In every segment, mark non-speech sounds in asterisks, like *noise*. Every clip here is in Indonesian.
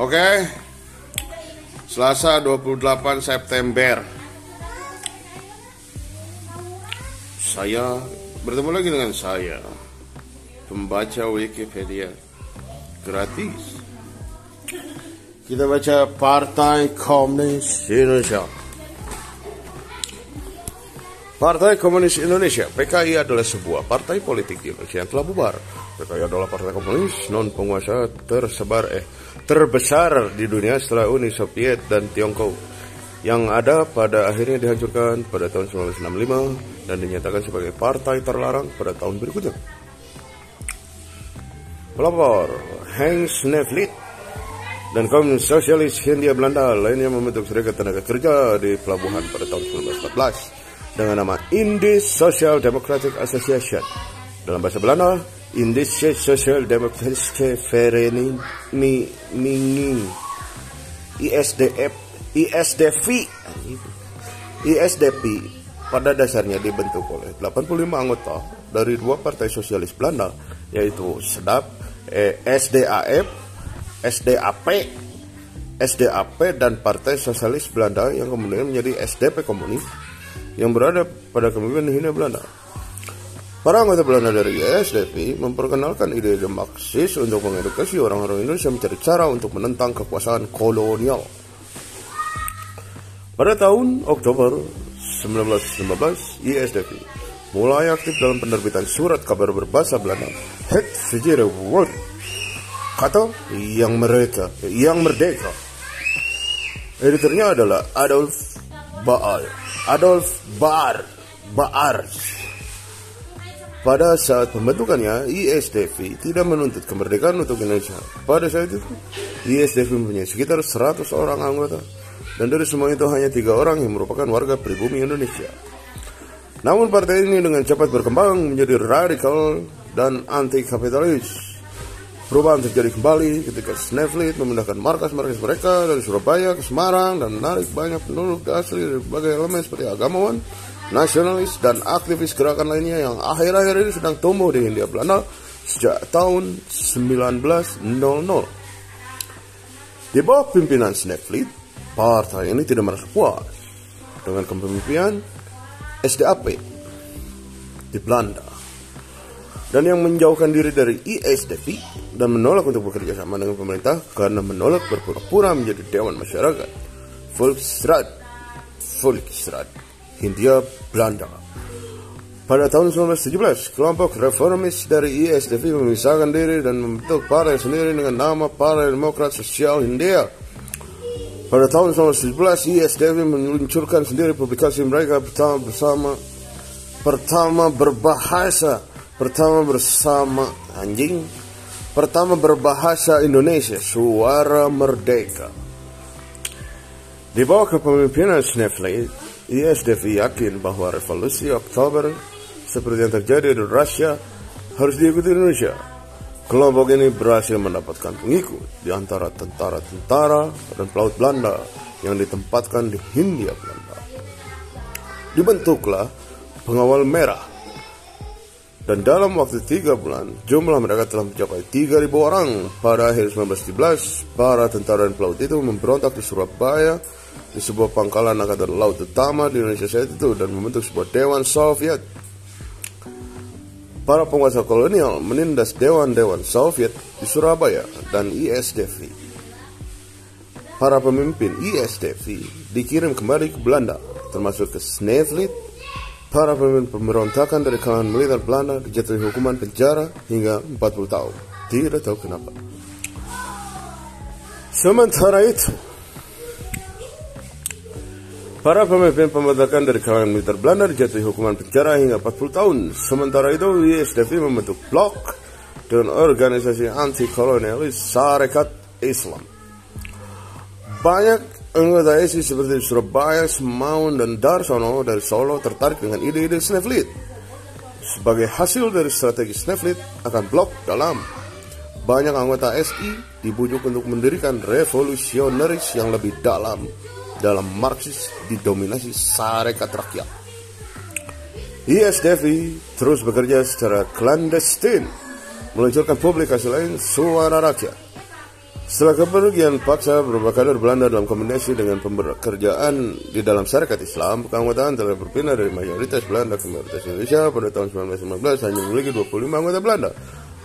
Oke. Selasa 28 September. Saya bertemu lagi dengan saya, pembaca Wikipedia gratis. Kita baca Partai Komunis Indonesia. Partai Komunis Indonesia (PKI) adalah sebuah partai politik di Indonesia yang telah bubar. PKI adalah partai komunis non penguasa tersebar eh terbesar di dunia setelah Uni Soviet dan Tiongkok yang ada pada akhirnya dihancurkan pada tahun 1965 dan dinyatakan sebagai partai terlarang pada tahun berikutnya. Pelopor Henk Snevlit dan kaum sosialis Hindia Belanda lainnya membentuk serikat tenaga kerja di pelabuhan pada tahun 1914 dengan nama Indies Social Democratic Association. Dalam bahasa Belanda, Indische Social Democratische Vereniging ISDF ISDV ISDP pada dasarnya dibentuk oleh 85 anggota dari dua partai sosialis Belanda yaitu SEDAP, eh, SDAF, SDAP, SDAP dan Partai Sosialis Belanda yang kemudian menjadi SDP Komunis yang berada pada kepemimpinan Hindia Belanda. Para anggota Belanda dari ISDP memperkenalkan ide-ide Marxis untuk mengedukasi orang-orang Indonesia mencari cara untuk menentang kekuasaan kolonial. Pada tahun Oktober 1915, ISDP mulai aktif dalam penerbitan surat kabar berbahasa Belanda Het Vijere Woord kata yang mereka yang merdeka. Editornya adalah Adolf Baal, Adolf Baar, Baars pada saat pembentukannya, ISDV tidak menuntut kemerdekaan untuk Indonesia. Pada saat itu, ISDV mempunyai sekitar 100 orang anggota, dan dari semua itu hanya tiga orang yang merupakan warga pribumi Indonesia. Namun partai ini dengan cepat berkembang menjadi radikal dan anti-kapitalis. Perubahan terjadi kembali ketika Sneflit memindahkan markas-markas mereka dari Surabaya ke Semarang dan menarik banyak penduduk asli dari berbagai elemen seperti agamawan, nasionalis, dan aktivis gerakan lainnya yang akhir-akhir ini sedang tumbuh di Hindia Belanda sejak tahun 1900. Di bawah pimpinan Sneflit, partai ini tidak merasa puas dengan kepemimpinan SDAP di Belanda dan yang menjauhkan diri dari ISDP dan menolak untuk bekerja sama dengan pemerintah karena menolak berpura-pura menjadi Dewan Masyarakat Volksraad Volksraad Hindia Belanda. Pada tahun 1917, kelompok reformis dari ISDP memisahkan diri dan membentuk partai sendiri dengan nama Partai Demokrat Sosial Hindia. Pada tahun 1917, ISDP meluncurkan sendiri publikasi mereka pertama bersama pertama berbahasa pertama bersama anjing pertama berbahasa Indonesia Suara Merdeka. Di bawah kepemimpinan Snefley, ISDV yakin bahwa revolusi Oktober seperti yang terjadi di Rusia harus diikuti Indonesia. Kelompok ini berhasil mendapatkan pengikut di antara tentara-tentara dan pelaut Belanda yang ditempatkan di Hindia Belanda. Dibentuklah pengawal merah dan dalam waktu tiga bulan jumlah mereka telah mencapai 3.000 orang. Pada akhir 1917, para tentara dan pelaut itu memberontak di Surabaya di sebuah pangkalan angkatan laut utama di Indonesia saat itu dan membentuk sebuah dewan Soviet. Para penguasa kolonial menindas dewan-dewan Soviet di Surabaya dan ISDV. Para pemimpin ISDV dikirim kembali ke Belanda, termasuk ke Snevlit. Para pemimpin pemberontakan dari kalangan militer Belanda dijatuhi hukuman penjara hingga 40 tahun. Tidak tahu kenapa. Sementara itu, Para pemimpin pemberontakan dari kalangan militer Belanda dijatuhi hukuman penjara hingga 40 tahun. Sementara itu, ISDV membentuk blok dengan organisasi anti kolonialis Sarekat Islam. Banyak anggota ISI seperti Surabaya, Semaun, dan Darsono dari Solo tertarik dengan ide-ide Sneflit. Sebagai hasil dari strategi Sneflit akan blok dalam banyak anggota SI dibujuk untuk mendirikan revolusionaris yang lebih dalam dalam Marxis didominasi Sarekat Rakyat. ISDV terus bekerja secara clandestine, meluncurkan publikasi lain Suara Rakyat. Setelah kepergian paksa beberapa kader Belanda dalam kombinasi dengan pekerjaan di dalam syarikat Islam, keanggotaan telah berpindah dari mayoritas Belanda ke mayoritas Indonesia. Pada tahun 1915 hanya memiliki 25 anggota Belanda.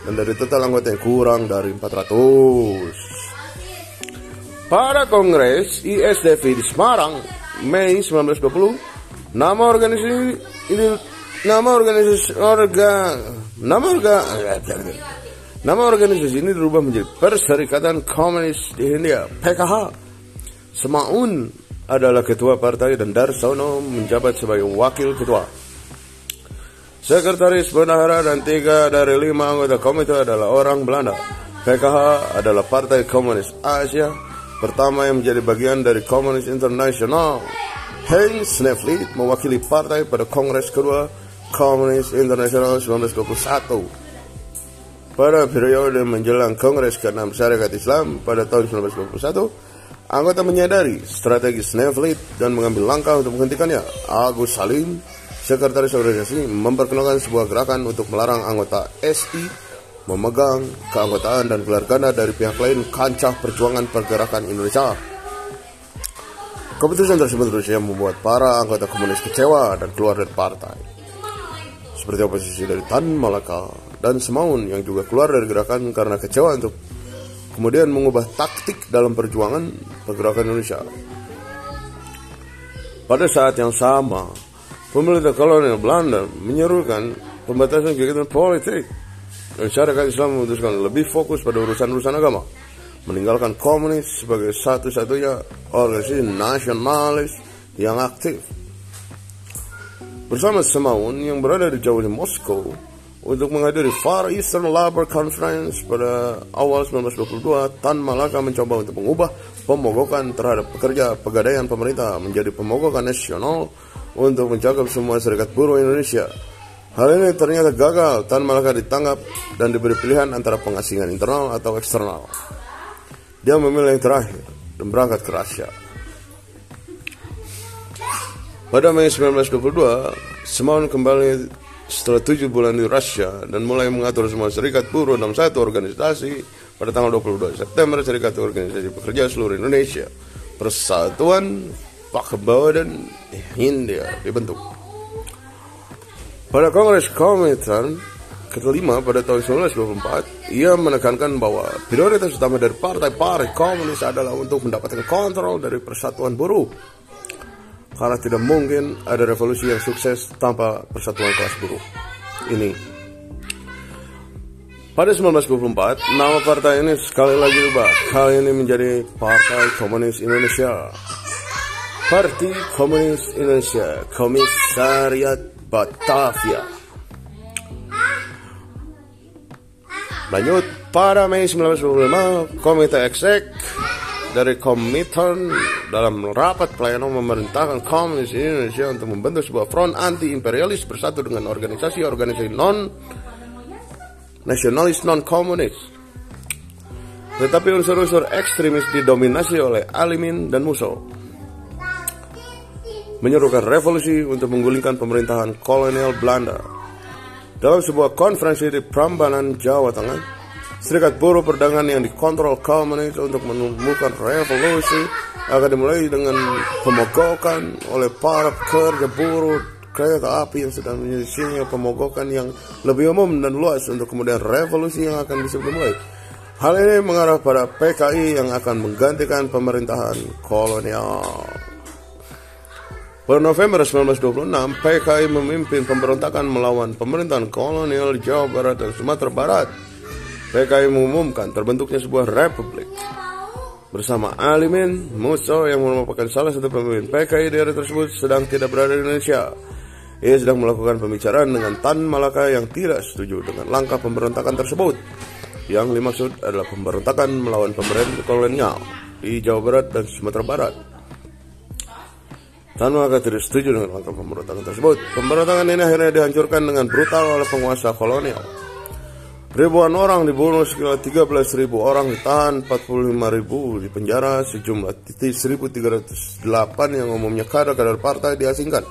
Dan dari total anggota yang kurang dari 400. Pada Kongres ISDV di Semarang, Mei 1920, nama organisasi ini nama organisasi orga nama orga Nama organisasi ini dirubah menjadi Perserikatan Komunis di India, PKH. Semaun adalah ketua partai dan Darsono menjabat sebagai wakil ketua. Sekretaris bendahara dan tiga dari lima anggota komite adalah orang Belanda. PKH adalah Partai Komunis Asia pertama yang menjadi bagian dari Komunis Internasional. Heinz Sneflit mewakili partai pada Kongres kedua Komunis Internasional 1921. Pada periode menjelang Kongres ke-6 Syarikat Islam pada tahun 1921, anggota menyadari strategi Sneflit dan mengambil langkah untuk menghentikannya. Agus Salim, sekretaris organisasi, memperkenalkan sebuah gerakan untuk melarang anggota SI memegang keanggotaan dan gelar ganda dari pihak lain kancah perjuangan pergerakan Indonesia. Keputusan tersebut terusnya membuat para anggota komunis kecewa dan keluar dari partai. Seperti oposisi dari Tan Malaka, dan Semaun yang juga keluar dari gerakan karena kecewa untuk kemudian mengubah taktik dalam perjuangan pergerakan Indonesia. Pada saat yang sama, pemerintah kolonial Belanda menyerukan pembatasan kegiatan politik. Dan syarikat Islam memutuskan lebih fokus pada urusan-urusan agama, meninggalkan komunis sebagai satu-satunya organisasi nasionalis yang aktif. Bersama Semaun yang berada di jauh di Moskow, untuk menghadiri Far Eastern Labor Conference pada awal 1922, Tan Malaka mencoba untuk mengubah pemogokan terhadap pekerja pegadaian pemerintah menjadi pemogokan nasional untuk mencakup semua serikat buruh Indonesia. Hal ini ternyata gagal. Tan Malaka ditangkap dan diberi pilihan antara pengasingan internal atau eksternal. Dia memilih yang terakhir dan berangkat ke Rusia. Pada Mei 1922, Simon kembali setelah tujuh bulan di Rusia dan mulai mengatur semua serikat buruh dalam satu organisasi pada tanggal 22 September Serikat Organisasi Pekerja Seluruh Indonesia Persatuan Pakbodan India dibentuk. Pada Kongres Komitran kelima pada tahun 1924, ia menekankan bahwa prioritas utama dari partai-partai komunis adalah untuk mendapatkan kontrol dari persatuan buruh karena tidak mungkin ada revolusi yang sukses tanpa persatuan kelas buruh. Ini. Pada 1924, nama partai ini sekali lagi berubah. Kali ini menjadi Partai Komunis Indonesia. Parti Komunis Indonesia, Komisariat Batavia. Lanjut, pada Mei 1925, Komite Eksek dari komiton dalam rapat pelayanan memerintahkan komunis Indonesia untuk membentuk sebuah front anti imperialis bersatu dengan organisasi-organisasi non nasionalis non komunis. Tetapi unsur-unsur ekstremis didominasi oleh Alimin dan Muso. Menyerukan revolusi untuk menggulingkan pemerintahan kolonial Belanda. Dalam sebuah konferensi di Prambanan, Jawa Tengah, Serikat Buruh Perdagangan yang dikontrol komunis untuk menemukan revolusi akan dimulai dengan pemogokan oleh para pekerja buruh kereta api yang sedang menyisinya pemogokan yang lebih umum dan luas untuk kemudian revolusi yang akan bisa dimulai. Hal ini mengarah pada PKI yang akan menggantikan pemerintahan kolonial. Pada November 1926, PKI memimpin pemberontakan melawan pemerintahan kolonial Jawa Barat dan Sumatera Barat PKI mengumumkan terbentuknya sebuah republik bersama Alimin Muso yang merupakan salah satu pemimpin PKI daerah tersebut sedang tidak berada di Indonesia. Ia sedang melakukan pembicaraan dengan Tan Malaka yang tidak setuju dengan langkah pemberontakan tersebut. Yang dimaksud adalah pemberontakan melawan pemerintah kolonial di Jawa Barat dan Sumatera Barat. Tan Malaka tidak setuju dengan langkah pemberontakan tersebut. Pemberontakan ini akhirnya dihancurkan dengan brutal oleh penguasa kolonial. Ribuan orang dibunuh, sekitar 13 ribu orang ditahan, 45 ribu di penjara, sejumlah titik 1308 yang umumnya kader-kader partai diasingkan,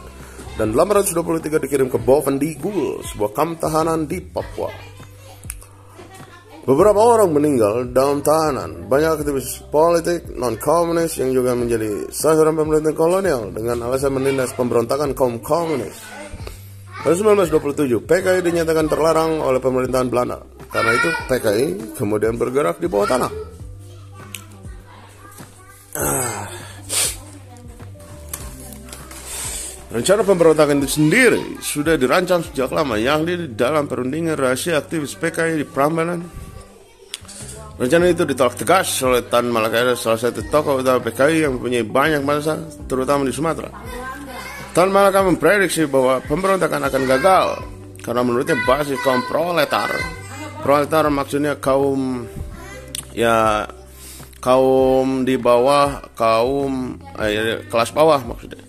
dan 823 dikirim ke Bovendigul, sebuah kamp tahanan di Papua. Beberapa orang meninggal dalam tahanan. Banyak aktivis politik non-komunis yang juga menjadi sasaran pemerintah kolonial dengan alasan menindas pemberontakan kaum komunis. Pada 1927, PKI dinyatakan terlarang oleh pemerintahan Belanda. Karena itu PKI kemudian bergerak di bawah tanah. Ah. Rencana pemberontakan itu sendiri sudah dirancang sejak lama, yang di dalam perundingan rahasia aktivis PKI di Prambanan Rencana itu ditolak tegas oleh Tan Malaka, salah satu tokoh utama PKI yang mempunyai banyak masa, terutama di Sumatera. Tan Malaka memprediksi bahwa pemberontakan akan gagal karena menurutnya basis kaum proletar, proletar maksudnya kaum ya kaum di bawah, kaum eh, kelas bawah maksudnya.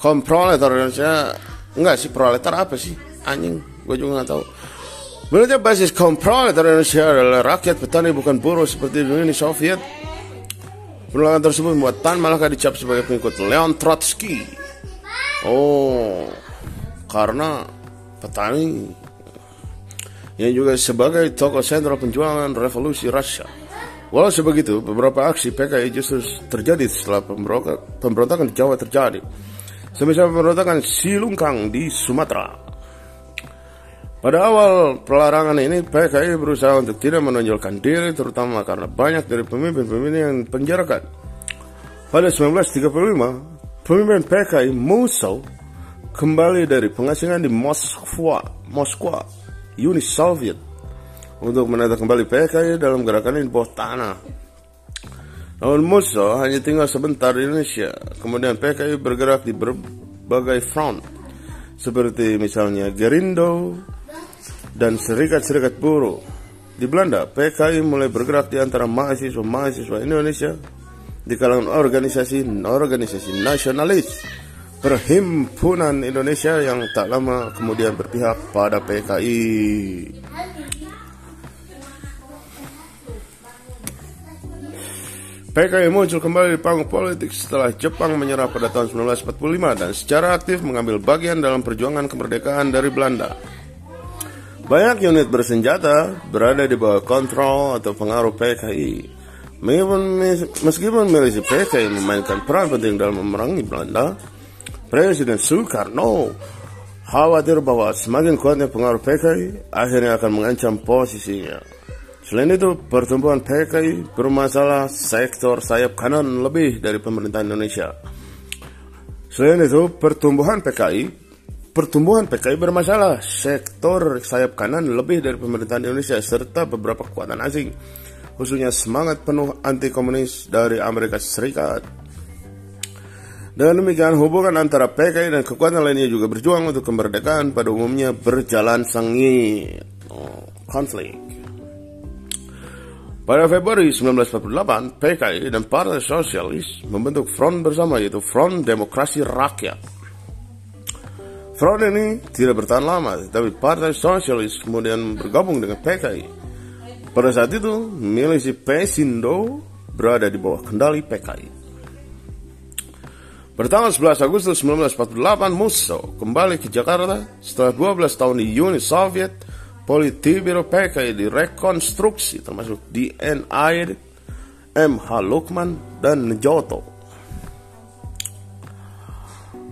Kaum proletar Indonesia enggak sih proletar apa sih? Anjing, gue juga nggak tahu Menurutnya basis kaum proletar Indonesia adalah rakyat petani bukan buruh seperti di Uni Soviet. Penolakan tersebut membuat Tan Malaka dicap sebagai pengikut Leon Trotsky. Oh, karena petani yang juga sebagai tokoh sentral penjualan revolusi Rusia. Walau sebegitu, beberapa aksi PKI justru terjadi setelah pemberontakan di Jawa terjadi. Semisal pemberontakan Silungkang di Sumatera. Pada awal pelarangan ini, PKI berusaha untuk tidak menonjolkan diri, terutama karena banyak dari pemimpin-pemimpin yang penjarakan. Pada 1935, pemimpin PKI Musso kembali dari pengasingan di Moskwa, Moskwa, Uni Soviet, untuk menata kembali PKI dalam gerakan ini di bawah tanah. Namun Musso hanya tinggal sebentar di Indonesia, kemudian PKI bergerak di berbagai front, seperti misalnya Gerindo, dan serikat-serikat buruh. Di Belanda, PKI mulai bergerak di antara mahasiswa-mahasiswa Indonesia di kalangan organisasi-organisasi nasionalis Perhimpunan Indonesia yang tak lama kemudian berpihak pada PKI. PKI muncul kembali di panggung politik setelah Jepang menyerah pada tahun 1945 dan secara aktif mengambil bagian dalam perjuangan kemerdekaan dari Belanda. Banyak unit bersenjata berada di bawah kontrol atau pengaruh PKI. Meskipun, meskipun milisi PKI memainkan peran penting dalam memerangi Belanda, Presiden Soekarno khawatir bahwa semakin kuatnya pengaruh PKI akhirnya akan mengancam posisinya. Selain itu, pertumbuhan PKI bermasalah sektor sayap kanan lebih dari pemerintah Indonesia. Selain itu, pertumbuhan PKI Pertumbuhan PKI bermasalah. Sektor sayap kanan lebih dari pemerintahan Indonesia serta beberapa kekuatan asing, khususnya semangat penuh anti komunis dari Amerika Serikat. Dengan demikian hubungan antara PKI dan kekuatan lainnya juga berjuang untuk kemerdekaan pada umumnya berjalan sengit. Oh, konflik. Pada Februari 1948, PKI dan Partai Sosialis membentuk front bersama yaitu Front Demokrasi Rakyat Front ini tidak bertahan lama, tapi Partai Sosialis kemudian bergabung dengan PKI. Pada saat itu, milisi Pesindo berada di bawah kendali PKI. Bertanggal 11 Agustus 1948, Musso kembali ke Jakarta setelah 12 tahun di Uni Soviet. Politbiro PKI direkonstruksi termasuk DNA, MH Lukman, dan Nejoto.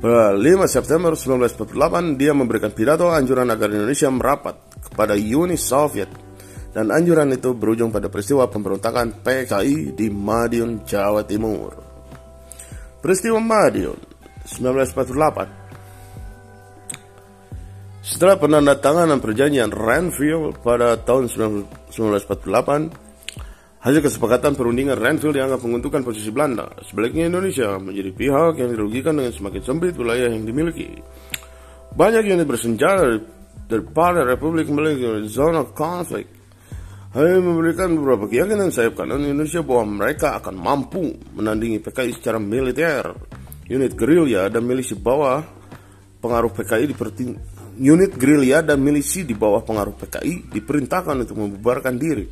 Pada 5 September 1948, dia memberikan pidato anjuran agar Indonesia merapat kepada Uni Soviet. Dan anjuran itu berujung pada peristiwa pemberontakan PKI di Madiun, Jawa Timur. Peristiwa Madiun 1948 Setelah penandatanganan perjanjian Renville pada tahun 1948, Hasil kesepakatan perundingan Renville dianggap menguntungkan posisi Belanda. Sebaliknya Indonesia menjadi pihak yang dirugikan dengan semakin sempit wilayah yang dimiliki. Banyak unit bersenjata dari partai Republik memiliki zona konflik. Hal ini memberikan beberapa keyakinan sayap kanan Indonesia bahwa mereka akan mampu menandingi PKI secara militer. Unit gerilya dan milisi bawah pengaruh PKI diperting unit gerilya dan milisi di bawah pengaruh PKI diperintahkan untuk membubarkan diri.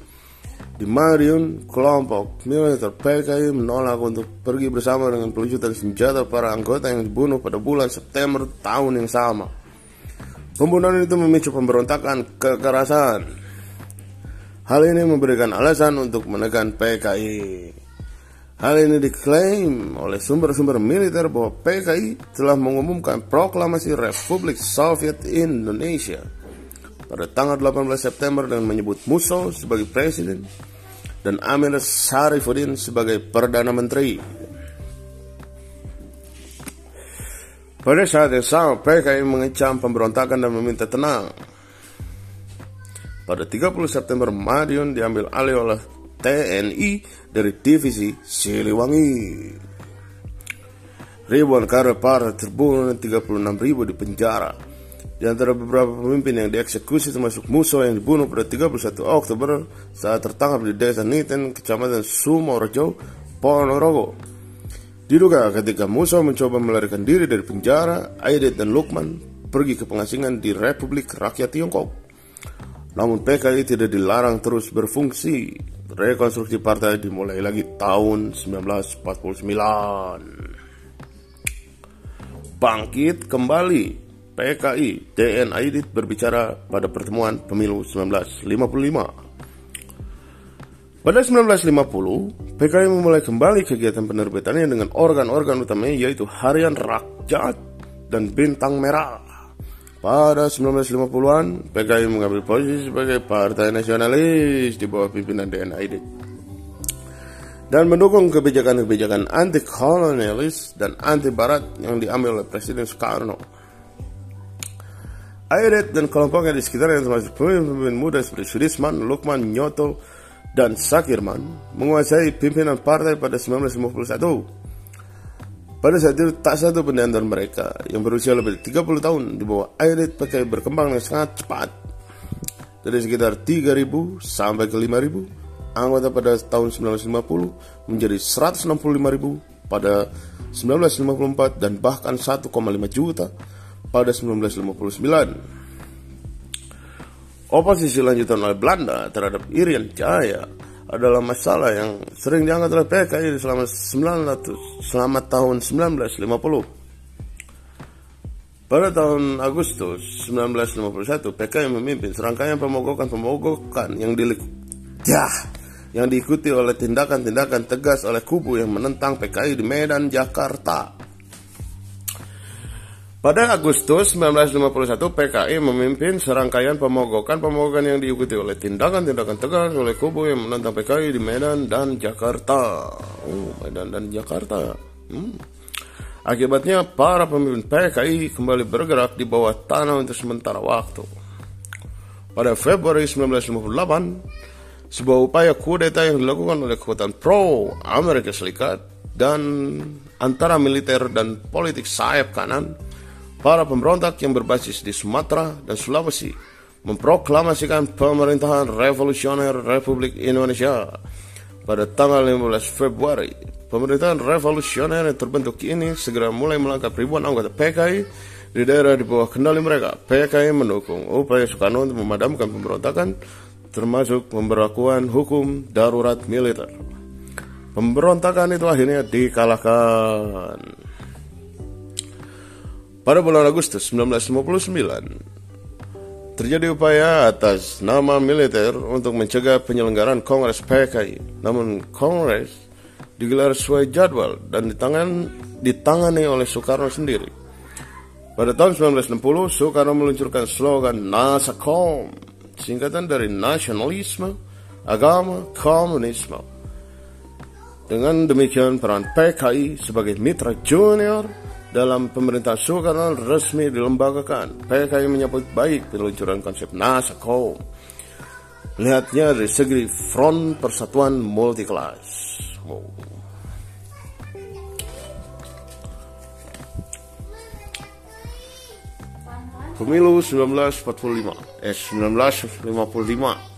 Di Madiun, kelompok militer PKI menolak untuk pergi bersama dengan pelucutan senjata para anggota yang dibunuh pada bulan September tahun yang sama. Pembunuhan itu memicu pemberontakan kekerasan. Hal ini memberikan alasan untuk menekan PKI. Hal ini diklaim oleh sumber-sumber militer bahwa PKI telah mengumumkan proklamasi Republik Soviet Indonesia pada tanggal 18 September dengan menyebut Musso sebagai presiden dan Amir Sarifuddin sebagai Perdana Menteri. Pada saat yang sama, PKI mengecam pemberontakan dan meminta tenang. Pada 30 September, Madiun diambil alih oleh TNI dari divisi Siliwangi. Ribuan kader partai terbunuh dan 36 ribu di penjara. Di antara beberapa pemimpin yang dieksekusi termasuk Muso yang dibunuh pada 31 Oktober saat tertangkap di desa Niten, kecamatan Sumorejo, Ponorogo. Diduga ketika Muso mencoba melarikan diri dari penjara, Aidit dan Lukman pergi ke pengasingan di Republik Rakyat Tiongkok. Namun PKI tidak dilarang terus berfungsi. Rekonstruksi partai dimulai lagi tahun 1949. Bangkit kembali PKI DN Aidit berbicara pada pertemuan pemilu 1955. Pada 1950, PKI memulai kembali kegiatan penerbitannya dengan organ-organ utamanya yaitu Harian Rakyat dan Bintang Merah. Pada 1950-an, PKI mengambil posisi sebagai partai nasionalis di bawah pimpinan DNID dan mendukung kebijakan-kebijakan anti kolonialis dan anti barat yang diambil oleh Presiden Soekarno. Aidet dan kelompoknya di sekitarnya termasuk pemimpin muda seperti Sudisman, Lukman, Nyoto, dan Sakirman menguasai pimpinan partai pada 1951 pada saat itu tak satu pun mereka yang berusia lebih dari 30 tahun di bawah Airit pakai berkembang dengan sangat cepat. Dari sekitar 3.000 sampai ke 5.000 anggota pada tahun 1950 menjadi 165.000 pada 1954 dan bahkan 1,5 juta pada 1959. Oposisi lanjutan oleh Belanda terhadap Irian Jaya adalah masalah yang sering diangkat oleh PKI selama 900 selama tahun 1950. Pada tahun Agustus 1951, PKI memimpin serangkaian pemogokan-pemogokan yang ya, yang diikuti oleh tindakan-tindakan tegas oleh kubu yang menentang PKI di Medan, Jakarta. Pada Agustus 1951, PKI memimpin serangkaian pemogokan-pemogokan yang diikuti oleh tindakan-tindakan tegas oleh kubu yang menentang PKI di Medan dan Jakarta. Oh, Medan dan Jakarta. Hmm. Akibatnya, para pemimpin PKI kembali bergerak di bawah tanah untuk sementara waktu. Pada Februari 1958, sebuah upaya kudeta yang dilakukan oleh kekuatan pro Amerika Serikat dan antara militer dan politik sayap kanan para pemberontak yang berbasis di Sumatera dan Sulawesi memproklamasikan pemerintahan revolusioner Republik Indonesia pada tanggal 15 Februari. Pemerintahan revolusioner yang terbentuk ini segera mulai melangkap ribuan anggota PKI di daerah di bawah kendali mereka. PKI mendukung upaya Soekarno untuk memadamkan pemberontakan termasuk pemberlakuan hukum darurat militer. Pemberontakan itu akhirnya dikalahkan. Pada bulan Agustus 1959, terjadi upaya atas nama militer untuk mencegah penyelenggaraan Kongres PKI. Namun Kongres digelar sesuai jadwal dan ditangan, ditangani oleh Soekarno sendiri. Pada tahun 1960, Soekarno meluncurkan slogan NASAKOM, singkatan dari nasionalisme, agama, komunisme. Dengan demikian peran PKI sebagai mitra junior dalam pemerintah Soekarno resmi dilembagakan. PKI menyambut baik peluncuran konsep NASACO. Lihatnya dari segi front persatuan multi kelas. Oh. Pemilu 1945, eh 1955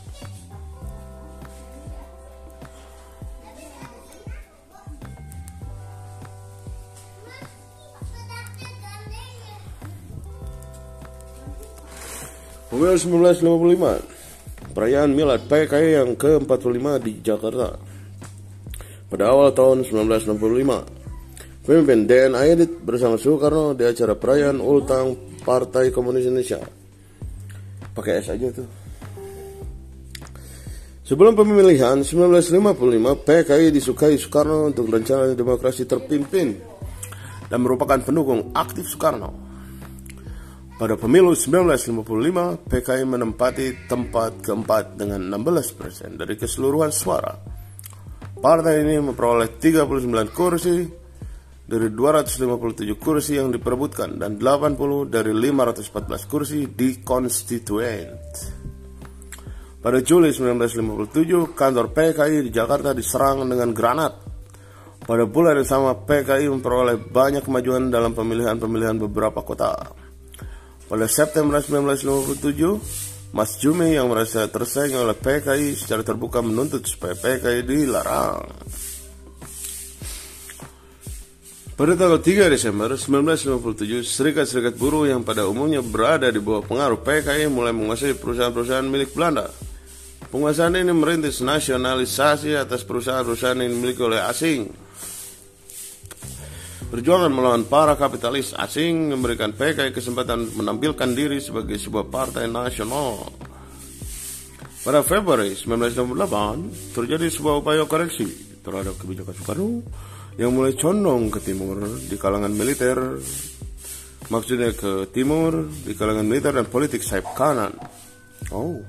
Pemilu 1955 Perayaan Milad PKI yang ke-45 di Jakarta. Pada awal tahun 1965 Pemimpin DN Aidit bersama Soekarno di acara perayaan ultang Partai Komunis Indonesia. Pakai S aja tuh. Sebelum pemilihan 1955, PKI disukai Soekarno untuk rencana demokrasi terpimpin dan merupakan pendukung aktif Soekarno. Pada pemilu 1955, PKI menempati tempat keempat dengan 16% dari keseluruhan suara. Partai ini memperoleh 39 kursi dari 257 kursi yang diperebutkan dan 80 dari 514 kursi di konstituen. Pada Juli 1957, kantor PKI di Jakarta diserang dengan granat. Pada bulan yang sama, PKI memperoleh banyak kemajuan dalam pemilihan-pemilihan beberapa kota. Pada September 1957, Mas Jumi yang merasa tersaing oleh PKI secara terbuka menuntut supaya PKI dilarang. Pada tanggal 3 Desember 1957, serikat-serikat buruh yang pada umumnya berada di bawah pengaruh PKI mulai menguasai perusahaan-perusahaan milik Belanda. Penguasaan ini merintis nasionalisasi atas perusahaan-perusahaan yang dimiliki oleh asing. Perjuangan melawan para kapitalis asing memberikan PKI kesempatan menampilkan diri sebagai sebuah partai nasional. Pada Februari 1968, terjadi sebuah upaya koreksi terhadap kebijakan Soekarno yang mulai condong ke timur di kalangan militer. Maksudnya ke timur di kalangan militer dan politik sayap kanan. Oh.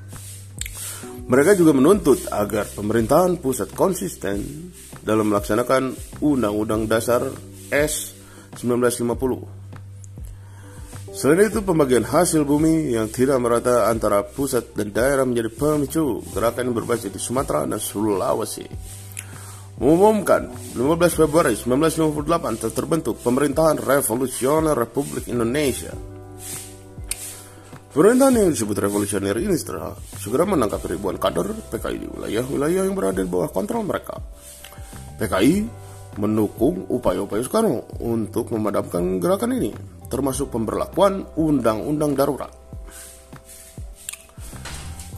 Mereka juga menuntut agar pemerintahan pusat konsisten dalam melaksanakan Undang-Undang Dasar S 1950 Selain itu, pembagian hasil bumi yang tidak merata antara pusat dan daerah menjadi pemicu gerakan yang berbasis di Sumatera dan Sulawesi mengumumkan 15 Februari 1958 terbentuk Pemerintahan Revolusioner Republik Indonesia. Pemerintahan yang disebut revolusioner ini setelah segera menangkap ribuan kader PKI di wilayah-wilayah yang berada di bawah kontrol mereka. PKI mendukung upaya-upaya Soekarno untuk memadamkan gerakan ini, termasuk pemberlakuan undang-undang darurat.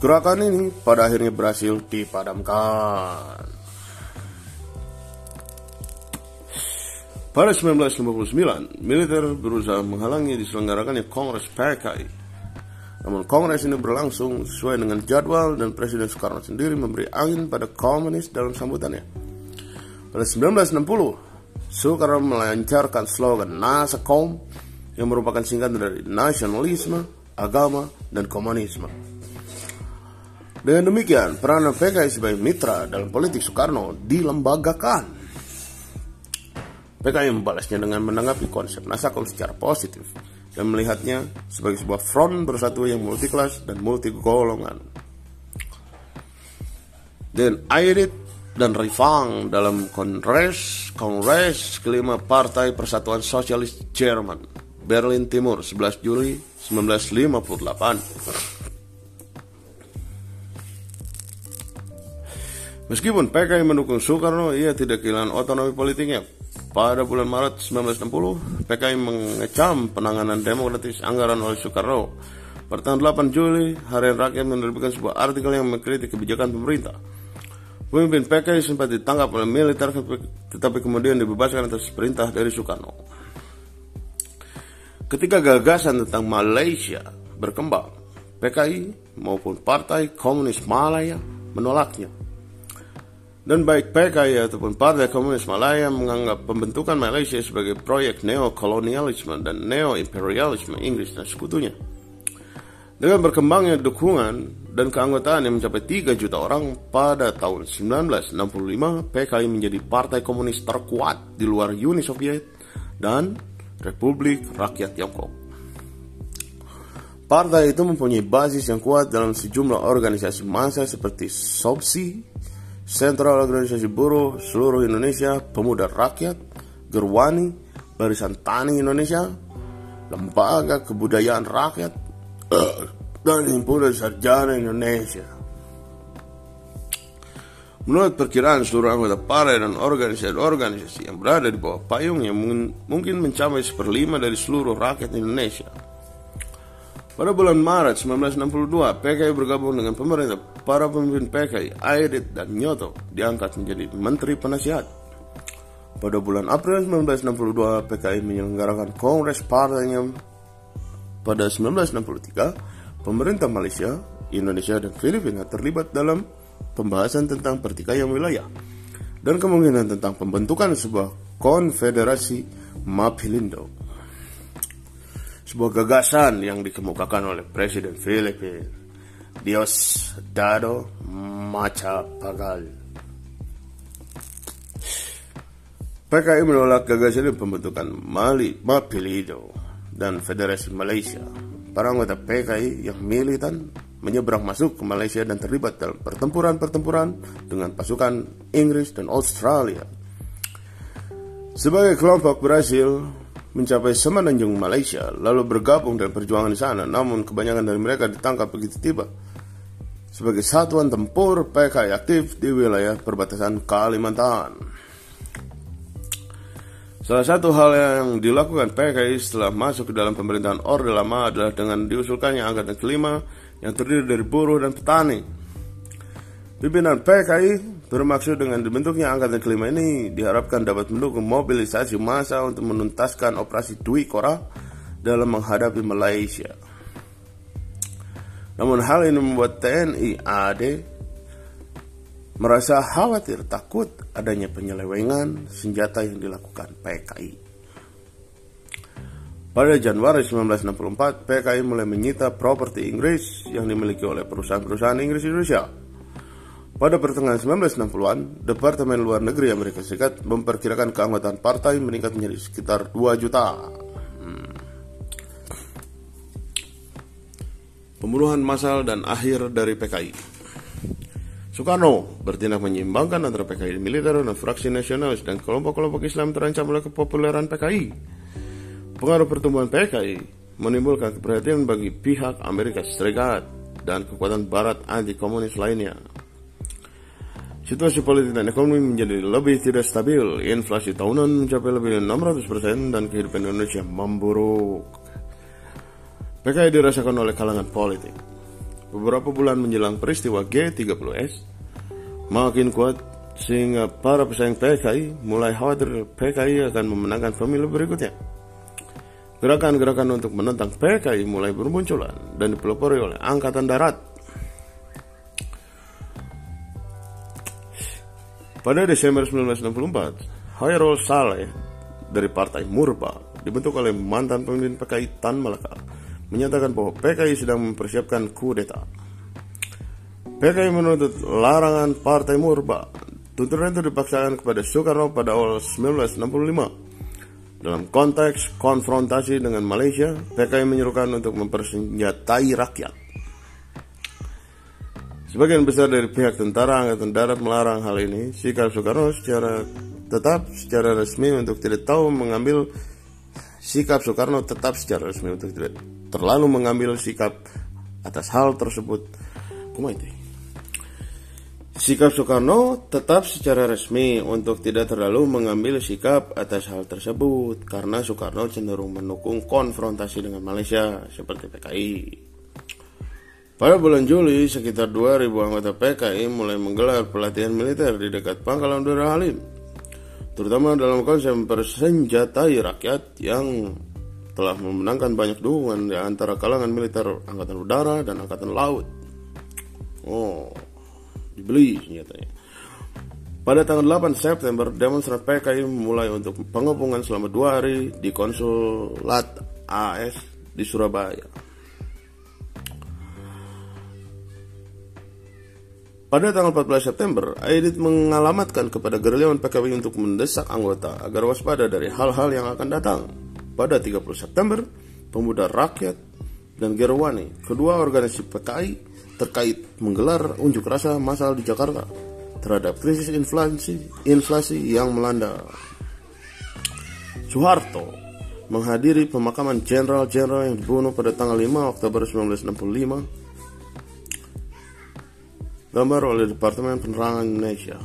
Gerakan ini pada akhirnya berhasil dipadamkan. Pada 1959, militer berusaha menghalangi diselenggarakannya Kongres PKI. Namun Kongres ini berlangsung sesuai dengan jadwal dan Presiden Soekarno sendiri memberi angin pada komunis dalam sambutannya. Pada 1960, Soekarno melancarkan slogan Nasakom yang merupakan singkatan dari nasionalisme, agama, dan komunisme. Dengan demikian, peran PKI sebagai mitra dalam politik Soekarno dilembagakan. PKI membalasnya dengan menanggapi konsep Nasakom secara positif dan melihatnya sebagai sebuah front bersatu yang multi kelas dan multi golongan. Dan Airit dan Rifang dalam Kongres Kongres kelima Partai Persatuan Sosialis Jerman Berlin Timur 11 Juli 1958 Meskipun PKI mendukung Soekarno, ia tidak kehilangan otonomi politiknya. Pada bulan Maret 1960, PKI mengecam penanganan demokratis anggaran oleh Soekarno. Pada tanggal 8 Juli, Harian Rakyat menerbitkan sebuah artikel yang mengkritik kebijakan pemerintah. Pemimpin PKI sempat ditangkap oleh militer, tetapi kemudian dibebaskan atas perintah dari Soekarno. Ketika gagasan tentang Malaysia berkembang, PKI maupun Partai Komunis Malaya menolaknya. Dan baik PKI ataupun Partai Komunis Malaya menganggap pembentukan Malaysia sebagai proyek neokolonialisme dan neo-imperialisme Inggris dan sekutunya. Dengan berkembangnya dukungan dan keanggotaan yang mencapai 3 juta orang pada tahun 1965, PKI menjadi partai komunis terkuat di luar Uni Soviet dan Republik Rakyat Tiongkok. Partai itu mempunyai basis yang kuat dalam sejumlah organisasi massa seperti SOBSI, Sentral Organisasi Buruh Seluruh Indonesia, Pemuda Rakyat, Gerwani, Barisan Tani Indonesia, Lembaga Kebudayaan Rakyat, dan Himpunan Sarjana Indonesia. Menurut perkiraan seluruh anggota partai dan organisasi-organisasi yang berada di bawah payungnya mungkin mencapai seperlima dari seluruh rakyat Indonesia. Pada bulan Maret 1962, PKI bergabung dengan pemerintah. Para pemimpin PKI, Airit dan Nyoto, diangkat menjadi Menteri Penasihat. Pada bulan April 1962, PKI menyelenggarakan Kongres Partainya. Pada 1963, pemerintah Malaysia, Indonesia, dan Filipina terlibat dalam pembahasan tentang pertikaian wilayah dan kemungkinan tentang pembentukan sebuah konfederasi Mapilindo. Sebuah gagasan yang dikemukakan oleh Presiden Filipina Dios Dado Macapagal. PKI menolak gagasan pembentukan Mali Mapilido dan Federasi Malaysia. Para anggota PKI yang militan menyeberang masuk ke Malaysia dan terlibat dalam pertempuran-pertempuran dengan pasukan Inggris dan Australia. Sebagai kelompok berhasil mencapai semenanjung Malaysia, lalu bergabung dalam perjuangan di sana, namun kebanyakan dari mereka ditangkap begitu tiba. Sebagai satuan tempur PKI aktif di wilayah perbatasan Kalimantan. Salah satu hal yang dilakukan PKI setelah masuk ke dalam pemerintahan Orde Lama adalah dengan diusulkannya angkatan kelima yang terdiri dari buruh dan petani. Pimpinan PKI bermaksud dengan dibentuknya angkatan kelima ini diharapkan dapat mendukung mobilisasi massa untuk menuntaskan operasi Dwi Kora dalam menghadapi Malaysia. Namun hal ini membuat TNI AD merasa khawatir takut adanya penyelewengan senjata yang dilakukan PKI. Pada Januari 1964, PKI mulai menyita properti Inggris yang dimiliki oleh perusahaan-perusahaan Inggris Indonesia. Pada pertengahan 1960-an, Departemen Luar Negeri Amerika Serikat memperkirakan keanggotaan partai meningkat menjadi sekitar 2 juta. Hmm. Pembunuhan massal dan akhir dari PKI Soekarno bertindak menyeimbangkan antara PKI militer dan fraksi nasionalis dan kelompok-kelompok Islam terancam oleh kepopuleran PKI. Pengaruh pertumbuhan PKI menimbulkan keperhatian bagi pihak Amerika Serikat dan kekuatan barat anti komunis lainnya. Situasi politik dan ekonomi menjadi lebih tidak stabil, inflasi tahunan mencapai lebih dari 600% dan kehidupan Indonesia memburuk. PKI dirasakan oleh kalangan politik beberapa bulan menjelang peristiwa G30S makin kuat sehingga para pesaing PKI mulai khawatir PKI akan memenangkan pemilu berikutnya. Gerakan-gerakan untuk menentang PKI mulai bermunculan dan dipelopori oleh Angkatan Darat. Pada Desember 1964, Hairul Saleh dari Partai Murba dibentuk oleh mantan pemimpin PKI Tan Malaka menyatakan bahwa PKI sedang mempersiapkan kudeta. PKI menuntut larangan Partai Murba. Tuntutan itu dipaksakan kepada Soekarno pada awal 1965. Dalam konteks konfrontasi dengan Malaysia, PKI menyuruhkan untuk mempersenjatai rakyat. Sebagian besar dari pihak tentara angkatan darat melarang hal ini. Sikap Soekarno secara tetap secara resmi untuk tidak tahu mengambil sikap Soekarno tetap secara resmi untuk tidak terlalu mengambil sikap atas hal tersebut. itu? Sikap Soekarno tetap secara resmi untuk tidak terlalu mengambil sikap atas hal tersebut karena Soekarno cenderung mendukung konfrontasi dengan Malaysia seperti PKI. Pada bulan Juli, sekitar 2000 anggota PKI mulai menggelar pelatihan militer di dekat Pangkalan Udara Halim, terutama dalam konsep persenjatai rakyat yang telah memenangkan banyak dukungan di antara kalangan militer angkatan udara dan angkatan laut. Oh, dibeli senjatanya. Pada tanggal 8 September, demonstran PKI memulai untuk pengepungan selama dua hari di konsulat AS di Surabaya. Pada tanggal 14 September, Aidit mengalamatkan kepada gerilyawan PKI untuk mendesak anggota agar waspada dari hal-hal yang akan datang. Pada 30 September, Pemuda Rakyat dan Gerwani, kedua organisasi PKI terkait menggelar unjuk rasa massal di Jakarta terhadap krisis inflasi, inflasi yang melanda. Soeharto menghadiri pemakaman jenderal-jenderal yang dibunuh pada tanggal 5 Oktober 1965 gambar oleh Departemen Penerangan Indonesia.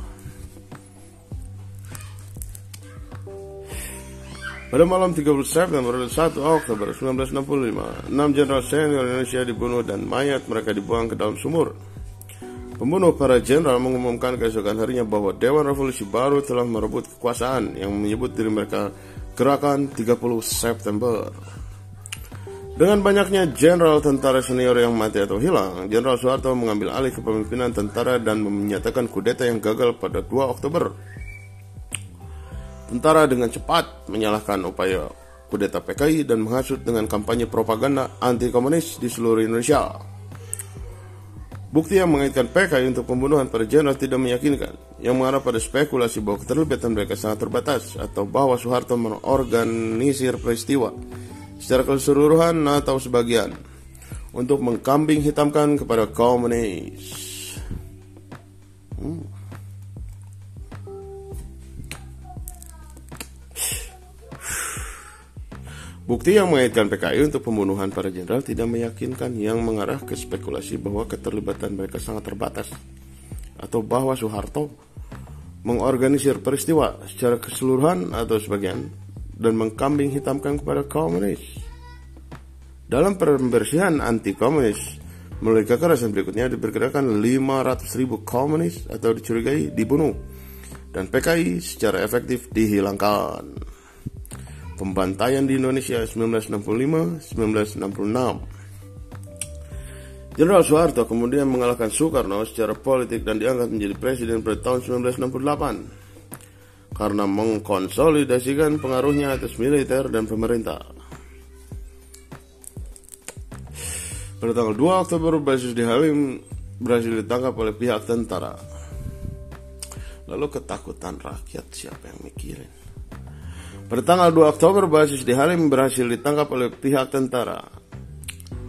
Pada malam 30 September 1 Oktober 1965, enam jenderal senior Indonesia dibunuh dan mayat mereka dibuang ke dalam sumur. Pembunuh para jenderal mengumumkan keesokan harinya bahwa Dewan Revolusi Baru telah merebut kekuasaan yang menyebut diri mereka Gerakan 30 September. Dengan banyaknya jenderal tentara senior yang mati atau hilang, Jenderal Soeharto mengambil alih kepemimpinan tentara dan menyatakan kudeta yang gagal pada 2 Oktober. Tentara dengan cepat menyalahkan upaya kudeta PKI dan menghasut dengan kampanye propaganda anti-komunis di seluruh Indonesia. Bukti yang mengaitkan PKI untuk pembunuhan pada jenderal tidak meyakinkan, yang mengarah pada spekulasi bahwa keterlibatan mereka sangat terbatas atau bahwa Soeharto mengorganisir peristiwa secara keseluruhan atau sebagian untuk mengkambing hitamkan kepada komunis. Hmm. Bukti yang mengaitkan PKI untuk pembunuhan para jenderal tidak meyakinkan yang mengarah ke spekulasi bahwa keterlibatan mereka sangat terbatas atau bahwa Soeharto mengorganisir peristiwa secara keseluruhan atau sebagian dan mengkambing hitamkan kepada komunis. Dalam pembersihan anti komunis, melalui kekerasan berikutnya diperkirakan 500 ribu komunis atau dicurigai dibunuh dan PKI secara efektif dihilangkan. Pembantaian di Indonesia 1965-1966 Jenderal Soeharto kemudian mengalahkan Soekarno secara politik dan diangkat menjadi presiden pada tahun 1968 karena mengkonsolidasikan pengaruhnya atas militer dan pemerintah. Pada tanggal 2 Oktober, basis di Halim berhasil ditangkap oleh pihak tentara. Lalu ketakutan rakyat siapa yang mikirin? Pada tanggal 2 Oktober, basis di Halim berhasil ditangkap oleh pihak tentara.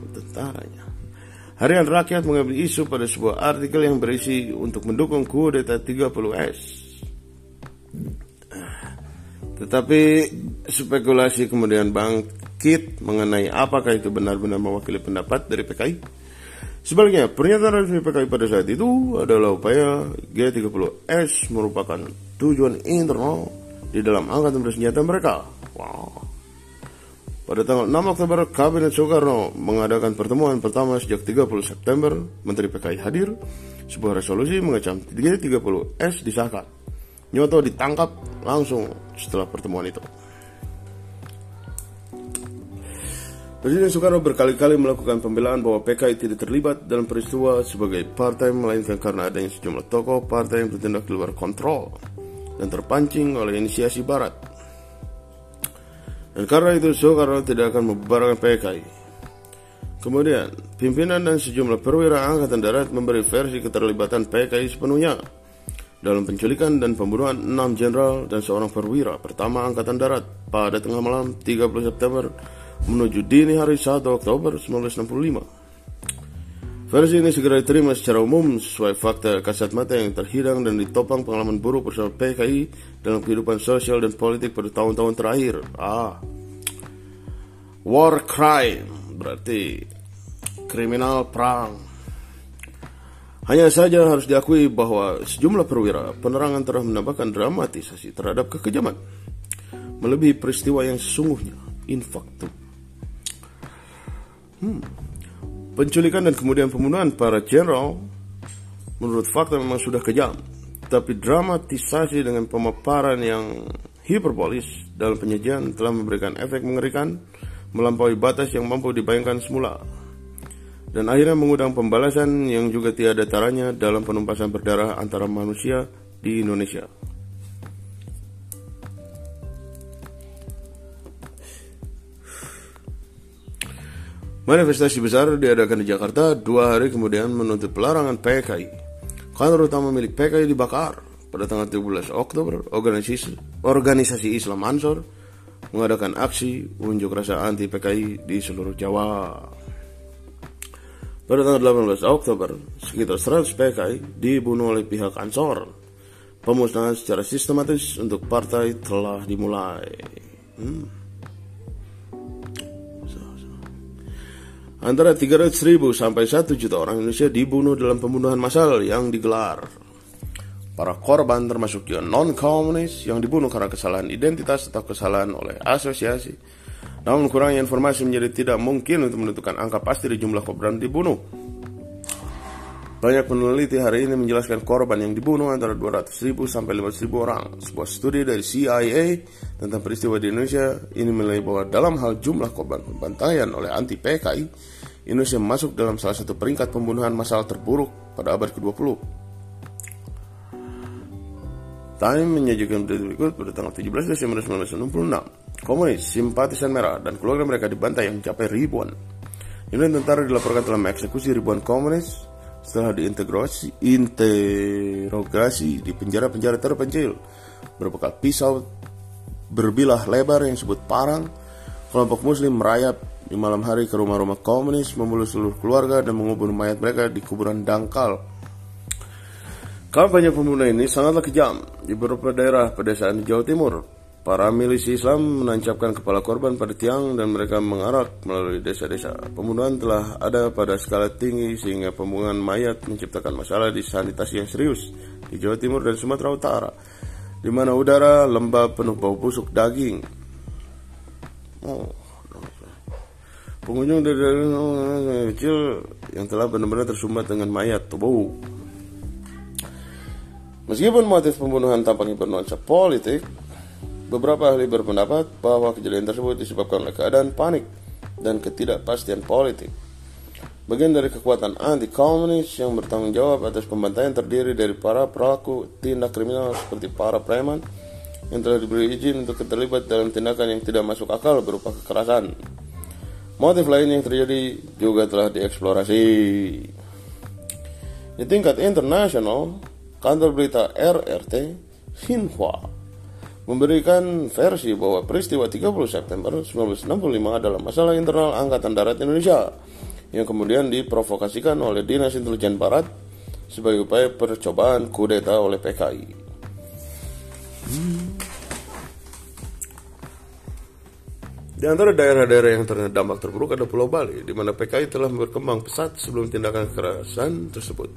Tentaranya. Harian Rakyat mengambil isu pada sebuah artikel yang berisi untuk mendukung kudeta 30S tetapi spekulasi kemudian bangkit mengenai apakah itu benar-benar mewakili pendapat dari PKI. Sebaliknya, pernyataan resmi PKI pada saat itu adalah upaya G30S merupakan tujuan internal di dalam angkatan bersenjata mereka. Wow. Pada tanggal 6 Oktober, Kabinet Soekarno mengadakan pertemuan pertama sejak 30 September. Menteri PKI hadir. Sebuah resolusi mengecam G30S disahkan. Nyoto ditangkap langsung setelah pertemuan itu. Presiden Soekarno berkali-kali melakukan pembelaan bahwa PKI tidak terlibat dalam peristiwa sebagai partai melainkan karena adanya sejumlah tokoh partai yang bertindak di luar kontrol dan terpancing oleh inisiasi Barat. Dan karena itu Soekarno tidak akan membubarkan PKI. Kemudian, pimpinan dan sejumlah perwira angkatan darat memberi versi keterlibatan PKI sepenuhnya dalam penculikan dan pembunuhan enam jenderal dan seorang perwira pertama Angkatan Darat pada tengah malam 30 September menuju dini hari 1 Oktober 1965. Versi ini segera diterima secara umum sesuai fakta kasat mata yang terhidang dan ditopang pengalaman buruk bersama PKI dalam kehidupan sosial dan politik pada tahun-tahun terakhir. Ah, war crime berarti kriminal perang hanya saja harus diakui bahwa sejumlah perwira penerangan telah menambahkan dramatisasi terhadap kekejaman melebihi peristiwa yang sesungguhnya in facto. Hmm. Penculikan dan kemudian pembunuhan para jenderal menurut fakta memang sudah kejam, tapi dramatisasi dengan pemaparan yang hiperbolis dalam penyajian telah memberikan efek mengerikan melampaui batas yang mampu dibayangkan semula dan akhirnya mengundang pembalasan yang juga tiada taranya dalam penumpasan berdarah antara manusia di Indonesia. Manifestasi besar diadakan di Jakarta dua hari kemudian menuntut pelarangan PKI. Kantor utama milik PKI dibakar pada tanggal 13 Oktober. Organisasi, organisasi Islam Ansor mengadakan aksi unjuk rasa anti PKI di seluruh Jawa. Pada tanggal 18 Oktober, sekitar 100 PKI dibunuh oleh pihak Ansor. Pemusnahan secara sistematis untuk partai telah dimulai. Hmm. Antara 300 ribu sampai 1 juta orang Indonesia dibunuh dalam pembunuhan massal yang digelar. Para korban termasuk juga non-komunis yang dibunuh karena kesalahan identitas atau kesalahan oleh asosiasi namun kurangnya informasi menjadi tidak mungkin untuk menentukan angka pasti di jumlah korban dibunuh. Banyak peneliti hari ini menjelaskan korban yang dibunuh antara 200.000 sampai 500.000 orang. Sebuah studi dari CIA tentang peristiwa di Indonesia ini menilai bahwa dalam hal jumlah korban pembantaian oleh anti PKI, Indonesia masuk dalam salah satu peringkat pembunuhan massal terburuk pada abad ke-20. Time menyajikan berita berikut pada tanggal 17 Desember 1966. Komunis, simpatisan merah, dan keluarga mereka dibantai yang mencapai ribuan. Ini tentara dilaporkan telah mengeksekusi ribuan komunis setelah diintegrasi interogasi di penjara-penjara terpencil berbekal pisau berbilah lebar yang disebut parang. Kelompok muslim merayap di malam hari ke rumah-rumah komunis membunuh seluruh keluarga dan mengubur mayat mereka di kuburan dangkal. Kampanye pembunuhan ini sangatlah kejam di beberapa daerah pedesaan di Jawa Timur Para milisi Islam menancapkan kepala korban pada tiang dan mereka mengarak melalui desa-desa. Pembunuhan telah ada pada skala tinggi sehingga pembunuhan mayat menciptakan masalah di sanitasi yang serius di Jawa Timur dan Sumatera Utara, di mana udara lembab penuh bau busuk daging. Oh, pengunjung dari kecil yang telah benar-benar tersumbat dengan mayat tubuh. Meskipun motif pembunuhan tampaknya bernuansa politik, Beberapa ahli berpendapat bahwa kejadian tersebut disebabkan oleh keadaan panik dan ketidakpastian politik. Bagian dari kekuatan anti-komunis yang bertanggung jawab atas pembantaian terdiri dari para pelaku tindak kriminal seperti para preman yang telah diberi izin untuk terlibat dalam tindakan yang tidak masuk akal berupa kekerasan. Motif lain yang terjadi juga telah dieksplorasi. Di tingkat internasional, kantor berita RRT Xinhua memberikan versi bahwa peristiwa 30 September 1965 adalah masalah internal Angkatan Darat Indonesia yang kemudian diprovokasikan oleh Dinas Intelijen Barat sebagai upaya percobaan kudeta oleh PKI. Di antara daerah-daerah yang terkena dampak terburuk ada Pulau Bali, di mana PKI telah berkembang pesat sebelum tindakan kekerasan tersebut.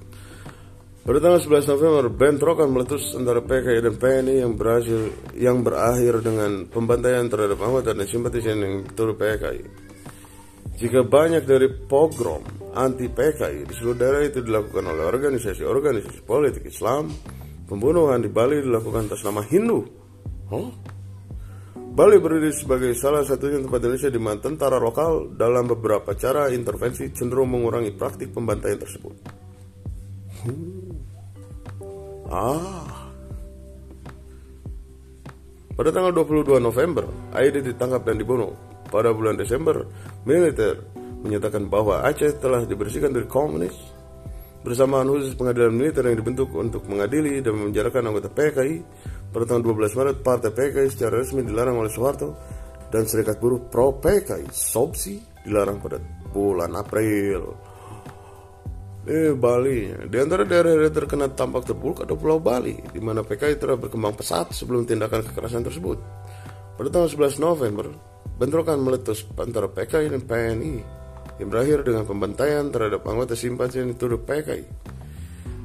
Pada tanggal 11 November, bentrokan meletus antara PKI dan PNI yang berhasil yang berakhir dengan pembantaian terhadap anggota dan simpatisan yang turut PKI. Jika banyak dari pogrom anti PKI di seluruh daerah itu dilakukan oleh organisasi-organisasi politik Islam, pembunuhan di Bali dilakukan atas nama Hindu. Huh? Bali berdiri sebagai salah satunya tempat Indonesia di mana tentara lokal dalam beberapa cara intervensi cenderung mengurangi praktik pembantaian tersebut. Hmm. Ah. Pada tanggal 22 November, Aide ditangkap dan dibunuh. Pada bulan Desember, militer menyatakan bahwa Aceh telah dibersihkan dari komunis. Bersamaan khusus pengadilan militer yang dibentuk untuk mengadili dan memenjarakan anggota PKI, pada tanggal 12 Maret, Partai PKI secara resmi dilarang oleh Soeharto dan Serikat Buruh Pro PKI, SOBSI, dilarang pada bulan April. Eh, Bali. Di antara daerah daerah terkena tampak terburuk ada Pulau Bali, di mana PKI telah berkembang pesat sebelum tindakan kekerasan tersebut. Pada tanggal 11 November, bentrokan meletus antara PKI dan PNI yang berakhir dengan pembantaian terhadap anggota simpatisan yang dituduh PKI.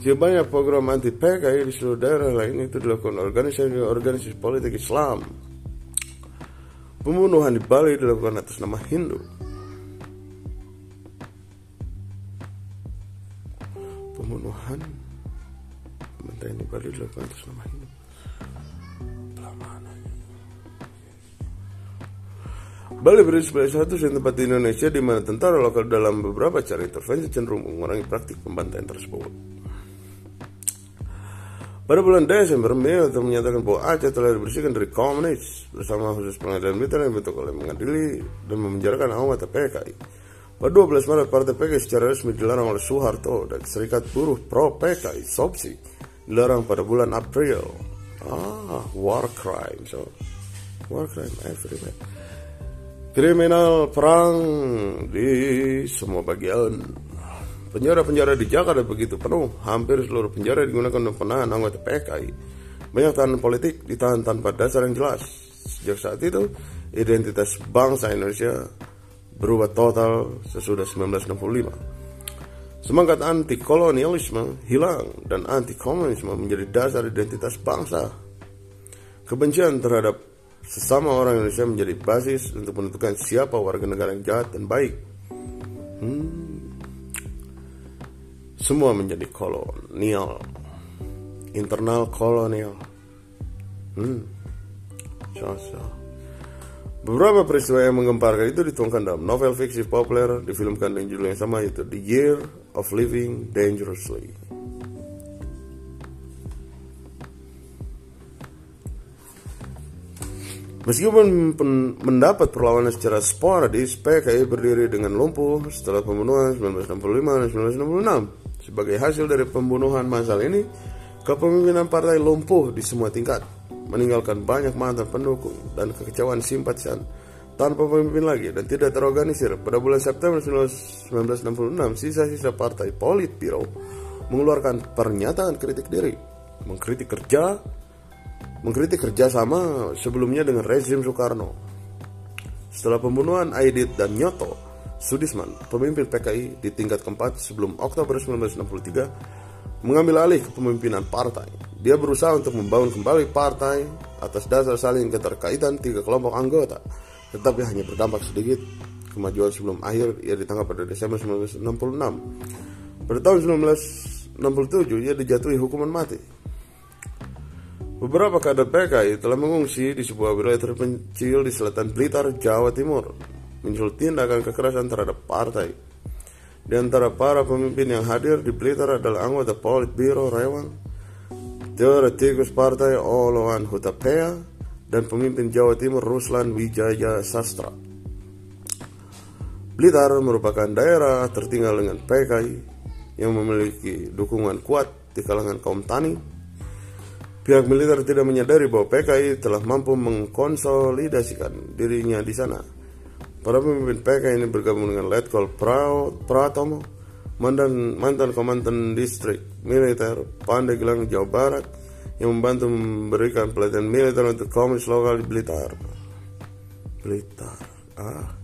Jika banyak program anti PKI di seluruh daerah lain itu dilakukan organisasi-organisasi politik Islam. Pembunuhan di Bali dilakukan atas nama Hindu. Pembunuhan menteri ini baru dilakukan nama ini Bali beri sebagai satu tempat di Indonesia di mana tentara lokal dalam beberapa cara intervensi cenderung mengurangi praktik pembantaian tersebut. Pada bulan Desember, telah menyatakan bahwa Aceh telah dibersihkan dari komunis bersama khusus pengadilan militer yang dibentuk oleh mengadili dan memenjarakan anggota PKI. Pada 12 Maret, Partai PKI secara resmi dilarang oleh Soeharto dan Serikat Buruh Pro PKI SOPSI dilarang pada bulan April. Ah, war crime. So, war crime everywhere. Kriminal perang di semua bagian. Penjara-penjara di Jakarta begitu penuh. Hampir seluruh penjara digunakan untuk penahan anggota PKI. Banyak tahanan politik ditahan tanpa dasar yang jelas. Sejak saat itu, identitas bangsa Indonesia berubah total sesudah 1965. Semangat anti-kolonialisme hilang dan anti-komunisme menjadi dasar identitas bangsa. Kebencian terhadap sesama orang Indonesia menjadi basis untuk menentukan siapa warga negara yang jahat dan baik. Hmm. semua menjadi kolonial internal kolonial hmm so, so. Beberapa peristiwa yang menggemparkan itu dituangkan dalam novel fiksi populer difilmkan dengan judul yang sama yaitu The Year of Living Dangerously. Meskipun mendapat perlawanan secara sporadis, PKI berdiri dengan lumpuh setelah pembunuhan 1965 dan 1966. Sebagai hasil dari pembunuhan masal ini, kepemimpinan partai lumpuh di semua tingkat meninggalkan banyak mantan pendukung dan kekecewaan simpatisan tanpa pemimpin lagi dan tidak terorganisir. Pada bulan September 1966, sisa-sisa partai Politbiro mengeluarkan pernyataan kritik diri, mengkritik kerja, mengkritik kerjasama sebelumnya dengan rezim Soekarno. Setelah pembunuhan Aidit dan Nyoto, Sudisman, pemimpin PKI di tingkat keempat sebelum Oktober 1963, mengambil alih kepemimpinan partai dia berusaha untuk membangun kembali partai atas dasar saling keterkaitan tiga kelompok anggota, tetapi hanya berdampak sedikit kemajuan sebelum akhir ia ditangkap pada Desember 1966. Pada tahun 1967 ia dijatuhi hukuman mati. Beberapa kader PKI telah mengungsi di sebuah wilayah terpencil di selatan Blitar, Jawa Timur, menyusul tindakan kekerasan terhadap partai. Di antara para pemimpin yang hadir di Blitar adalah anggota Politbiro Rewang, Teoretikus Partai Oloan Hutapea dan pemimpin Jawa Timur Ruslan Wijaya Sastra. Blitar merupakan daerah tertinggal dengan PKI yang memiliki dukungan kuat di kalangan kaum tani. Pihak militer tidak menyadari bahwa PKI telah mampu mengkonsolidasikan dirinya di sana. Para pemimpin PKI ini bergabung dengan Letkol Pratomo mantan mantan komandan distrik militer Pandeglang Jawa Barat yang membantu memberikan pelatihan militer untuk komunis lokal di Blitar. Blitar. Ah.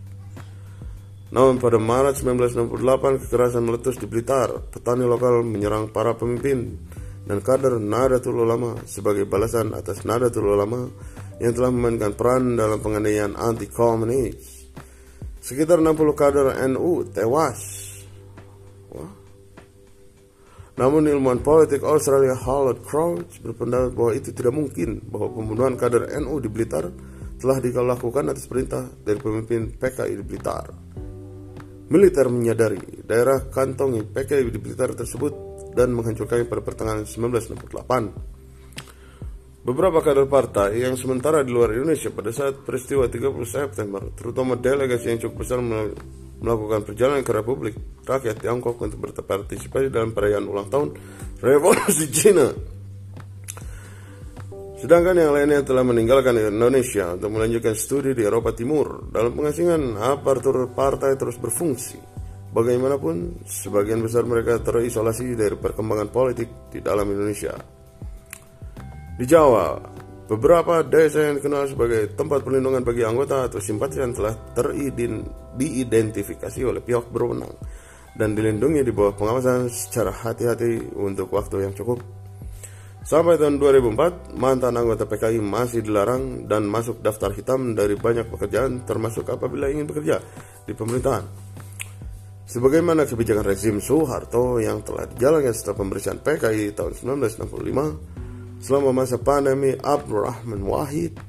Namun pada Maret 1968 kekerasan meletus di Blitar. Petani lokal menyerang para pemimpin dan kader Nadatul Ulama sebagai balasan atas Nadatul Ulama yang telah memainkan peran dalam penganiayaan anti komunis. Sekitar 60 kader NU tewas namun ilmuwan politik Australia Howard Crouch berpendapat bahwa itu tidak mungkin bahwa pembunuhan kader NU di Blitar telah dilakukan atas perintah dari pemimpin PKI di Blitar. Militer menyadari daerah kantongi PKI di Blitar tersebut dan menghancurkannya pada pertengahan 1968. Beberapa kader partai yang sementara di luar Indonesia pada saat peristiwa 30 September, terutama delegasi yang cukup besar melakukan perjalanan ke Republik Rakyat Tiongkok untuk berpartisipasi dalam perayaan ulang tahun Revolusi Cina. Sedangkan yang lainnya telah meninggalkan Indonesia untuk melanjutkan studi di Eropa Timur. Dalam pengasingan, aparatur partai terus berfungsi. Bagaimanapun, sebagian besar mereka terisolasi dari perkembangan politik di dalam Indonesia. Di Jawa, Beberapa desa yang dikenal sebagai tempat perlindungan bagi anggota atau simpatisan telah diidentifikasi oleh pihak berwenang dan dilindungi di bawah pengawasan secara hati-hati untuk waktu yang cukup. Sampai tahun 2004, mantan anggota PKI masih dilarang dan masuk daftar hitam dari banyak pekerjaan termasuk apabila ingin bekerja di pemerintahan. Sebagaimana kebijakan rezim Soeharto yang telah dijalankan setelah pembersihan PKI tahun 1965, Selama masa pandemi Abdurrahman Wahid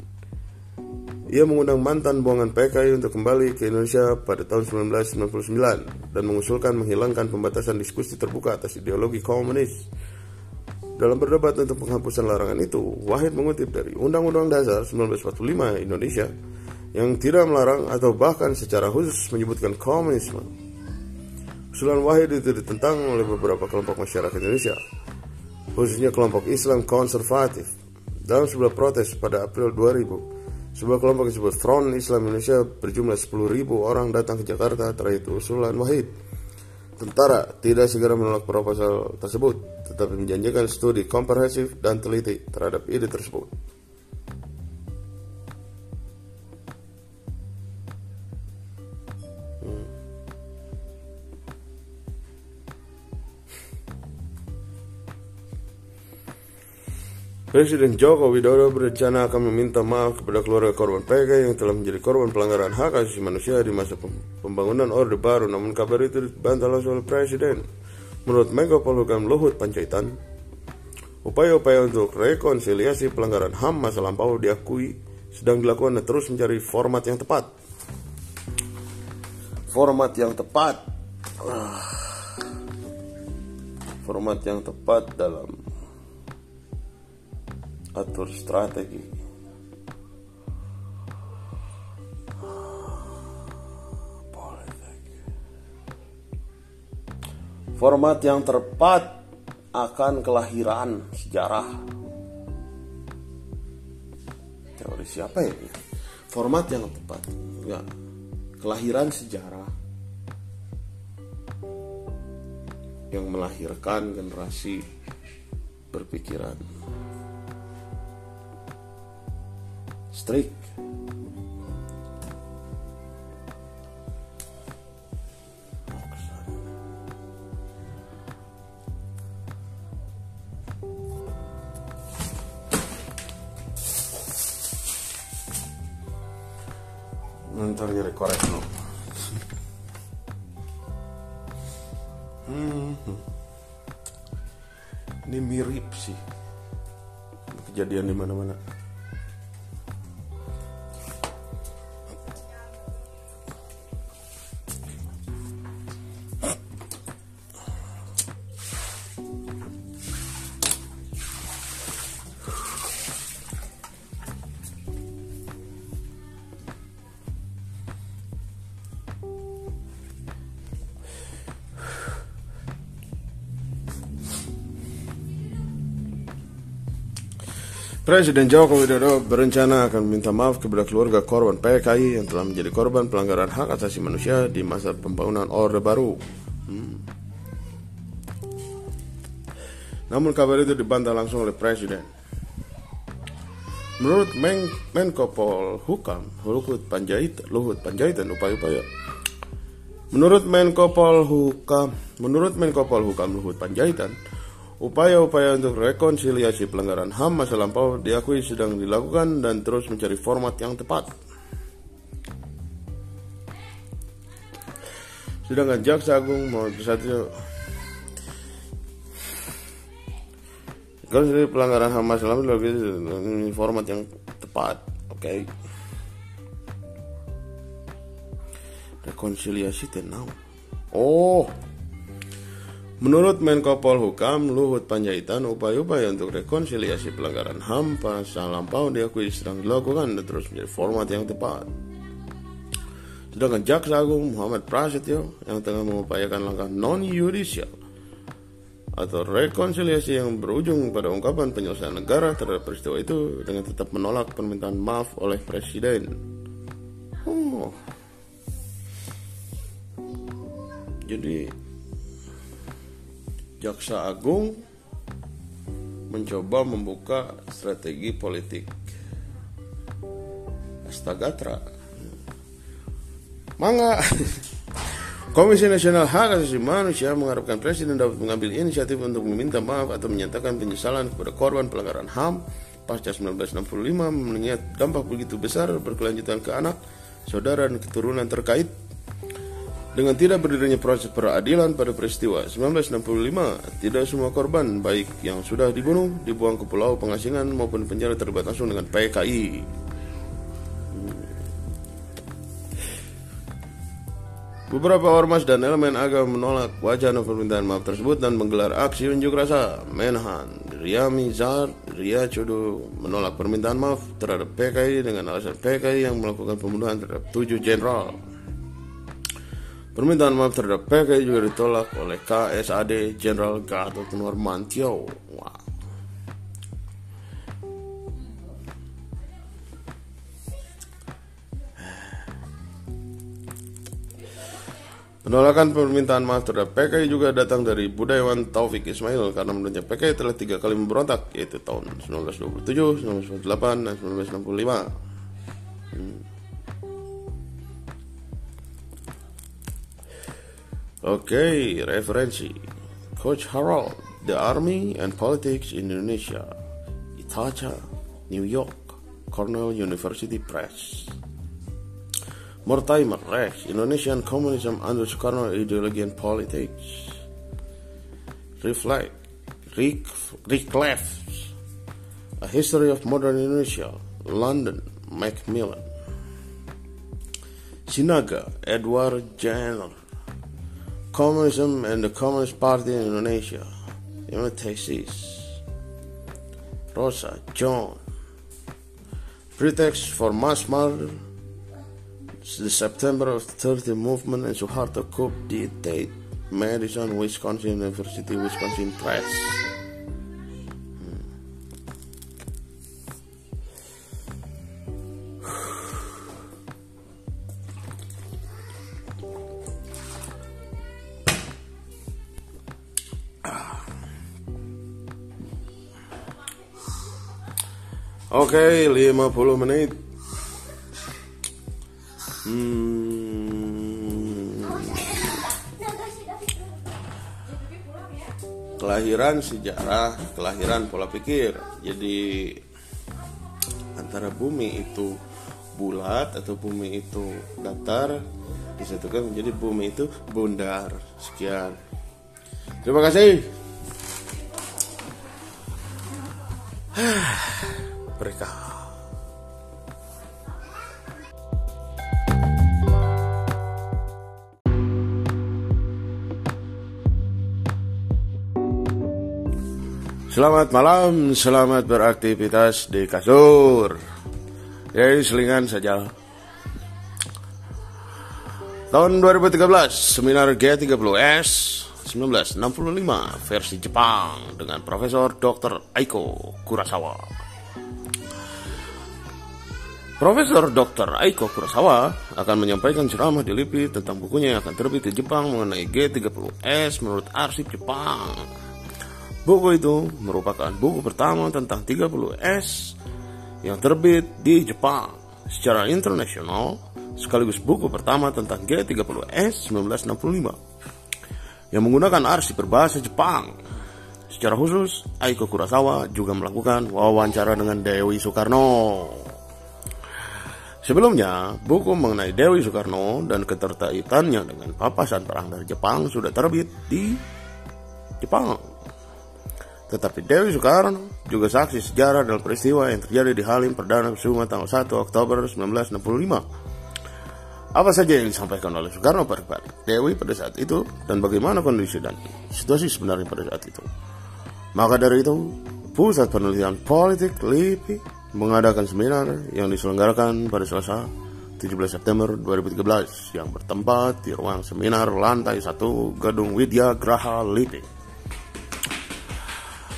ia mengundang mantan buangan PKI untuk kembali ke Indonesia pada tahun 1999 dan mengusulkan menghilangkan pembatasan diskusi terbuka atas ideologi komunis. Dalam berdebat untuk penghapusan larangan itu, Wahid mengutip dari Undang-Undang Dasar 1945 Indonesia yang tidak melarang atau bahkan secara khusus menyebutkan komunisme. Usulan Wahid itu ditentang oleh beberapa kelompok masyarakat Indonesia, khususnya kelompok Islam konservatif. Dalam sebuah protes pada April 2000, sebuah kelompok disebut Front Islam Indonesia berjumlah 10.000 orang datang ke Jakarta terkait usulan Wahid. Tentara tidak segera menolak proposal tersebut, tetapi menjanjikan studi komprehensif dan teliti terhadap ide tersebut. Presiden Joko Widodo berencana akan meminta maaf kepada keluarga korban PK yang telah menjadi korban pelanggaran hak asasi manusia di masa pembangunan Orde Baru. Namun kabar itu dibantah langsung oleh Presiden. Menurut Menko Polhukam Luhut Panjaitan, upaya-upaya untuk rekonsiliasi pelanggaran HAM masa lampau diakui sedang dilakukan dan terus mencari format yang tepat. Format yang tepat. Ah. Format yang tepat dalam atur strategi. Format yang tepat akan kelahiran sejarah. Teori siapa ya? Format yang tepat. Enggak. Kelahiran sejarah yang melahirkan generasi berpikiran strict ntar nyari korek dulu. Hmm. ini mirip sih. Kejadian di mana-mana Presiden Joko Widodo berencana akan meminta maaf kepada keluarga korban PKI yang telah menjadi korban pelanggaran hak asasi manusia di masa pembangunan Orde Baru. Hmm. Namun kabar itu dibantah langsung oleh Presiden. Menurut Men Menko Hukam Luhut Panjaitan, Luhut Panjaitan upaya-upaya. Menurut Menko Hukam, menurut Menko Hukam Luhut Panjaitan, Upaya-upaya untuk rekonsiliasi pelanggaran HAM masa lampau diakui sedang dilakukan dan terus mencari format yang tepat. Sedangkan Jaksa Agung Muhammad Satrio Kalau pelanggaran HAM masa lampau dilakukan format yang tepat, oke. Okay. Rekonsiliasi tenang. Oh, Menurut Menko Polhukam Luhut Panjaitan, upaya-upaya untuk rekonsiliasi pelanggaran HAM pasal lampau diakui sedang dilakukan dan terus menjadi format yang tepat. Sedangkan Jaksa Agung Muhammad Prasetyo yang tengah mengupayakan langkah non-yudisial atau rekonsiliasi yang berujung pada ungkapan penyelesaian negara terhadap peristiwa itu dengan tetap menolak permintaan maaf oleh Presiden. Oh. Jadi Jaksa Agung mencoba membuka strategi politik. Astagatra. Mangga. Komisi Nasional Hak Asasi Manusia mengharapkan Presiden dapat mengambil inisiatif untuk meminta maaf atau menyatakan penyesalan kepada korban pelanggaran HAM pasca 1965 mengingat dampak begitu besar berkelanjutan ke anak, saudara dan keturunan terkait dengan tidak berdirinya proses peradilan pada peristiwa 1965, tidak semua korban, baik yang sudah dibunuh, dibuang ke pulau pengasingan maupun penjara terlibat langsung dengan PKI. Beberapa ormas dan elemen agama menolak wacana permintaan maaf tersebut dan menggelar aksi unjuk rasa. Menhan, Riyami Zar, Ria Cudu menolak permintaan maaf terhadap PKI dengan alasan PKI yang melakukan pembunuhan terhadap tujuh jenderal. Permintaan maaf terhadap PKI juga ditolak oleh KSAD Jenderal Gatot Nurmantio. Wow. Penolakan permintaan maaf terhadap PKI juga datang dari budayawan Taufik Ismail karena menurutnya PKI telah tiga kali memberontak yaitu tahun 1927, 1948, dan 1965. Hmm. Okay, referensi Coach Harold, The Army and Politics in Indonesia. Itacha, New York Cornell University Press. Mortimer Rex, Indonesian Communism under Soekarno Ideology and Politics. Reflect, Rick reclaims A History of Modern Indonesia, London, Macmillan. Sinaga, Edward Jenner. Communism and the Communist Party in Indonesia, Imitasis. Rosa, John. Pretext for mass murder. The September of 30 movement and Suharto coup dictate Madison, Wisconsin University, Wisconsin Press. Oke, okay, 50 menit. Hmm. Kelahiran sejarah, kelahiran pola pikir. Jadi antara bumi itu bulat atau bumi itu datar disatukan menjadi bumi itu bundar. Sekian. Terima kasih. *sighs* mereka. Selamat malam, selamat beraktivitas di kasur. Jadi selingan saja. Tahun 2013, seminar G30S 1965 versi Jepang dengan Profesor Dr. Aiko Kurasawa. Profesor Dr. Aiko Kurosawa akan menyampaikan ceramah di LIPI tentang bukunya yang akan terbit di Jepang mengenai G30S menurut arsip Jepang. Buku itu merupakan buku pertama tentang 30S yang terbit di Jepang secara internasional sekaligus buku pertama tentang G30S 1965 yang menggunakan arsip berbahasa Jepang. Secara khusus, Aiko Kurosawa juga melakukan wawancara dengan Dewi Soekarno. Sebelumnya, buku mengenai Dewi Soekarno dan keterkaitannya dengan papasan perang dari Jepang sudah terbit di Jepang. Tetapi Dewi Soekarno juga saksi sejarah dalam peristiwa yang terjadi di Halim Perdana Kusuma tanggal 1 Oktober 1965. Apa saja yang disampaikan oleh Soekarno pada Dewi pada saat itu dan bagaimana kondisi dan situasi sebenarnya pada saat itu. Maka dari itu, Pusat Penelitian Politik LIPI mengadakan seminar yang diselenggarakan pada Selasa 17 September 2013 yang bertempat di ruang seminar lantai 1 Gedung Widya Graha Lipi.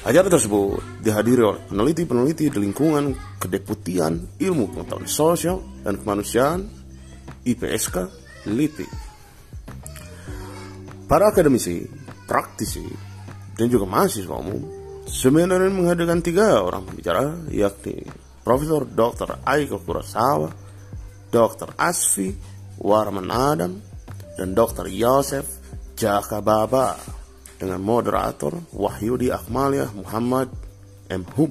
Acara tersebut dihadiri oleh peneliti-peneliti di lingkungan Kedeputian Ilmu Pengetahuan Sosial dan Kemanusiaan IPSK LIPI. Para akademisi, praktisi, dan juga mahasiswa umum seminar ini menghadirkan tiga orang pembicara yakni Profesor Dr. Aiko Kurosawa, Dr. Asfi Warman Adam, dan Dr. Yosef Jaka Baba dengan moderator Wahyudi Akmalia Muhammad M. Hum.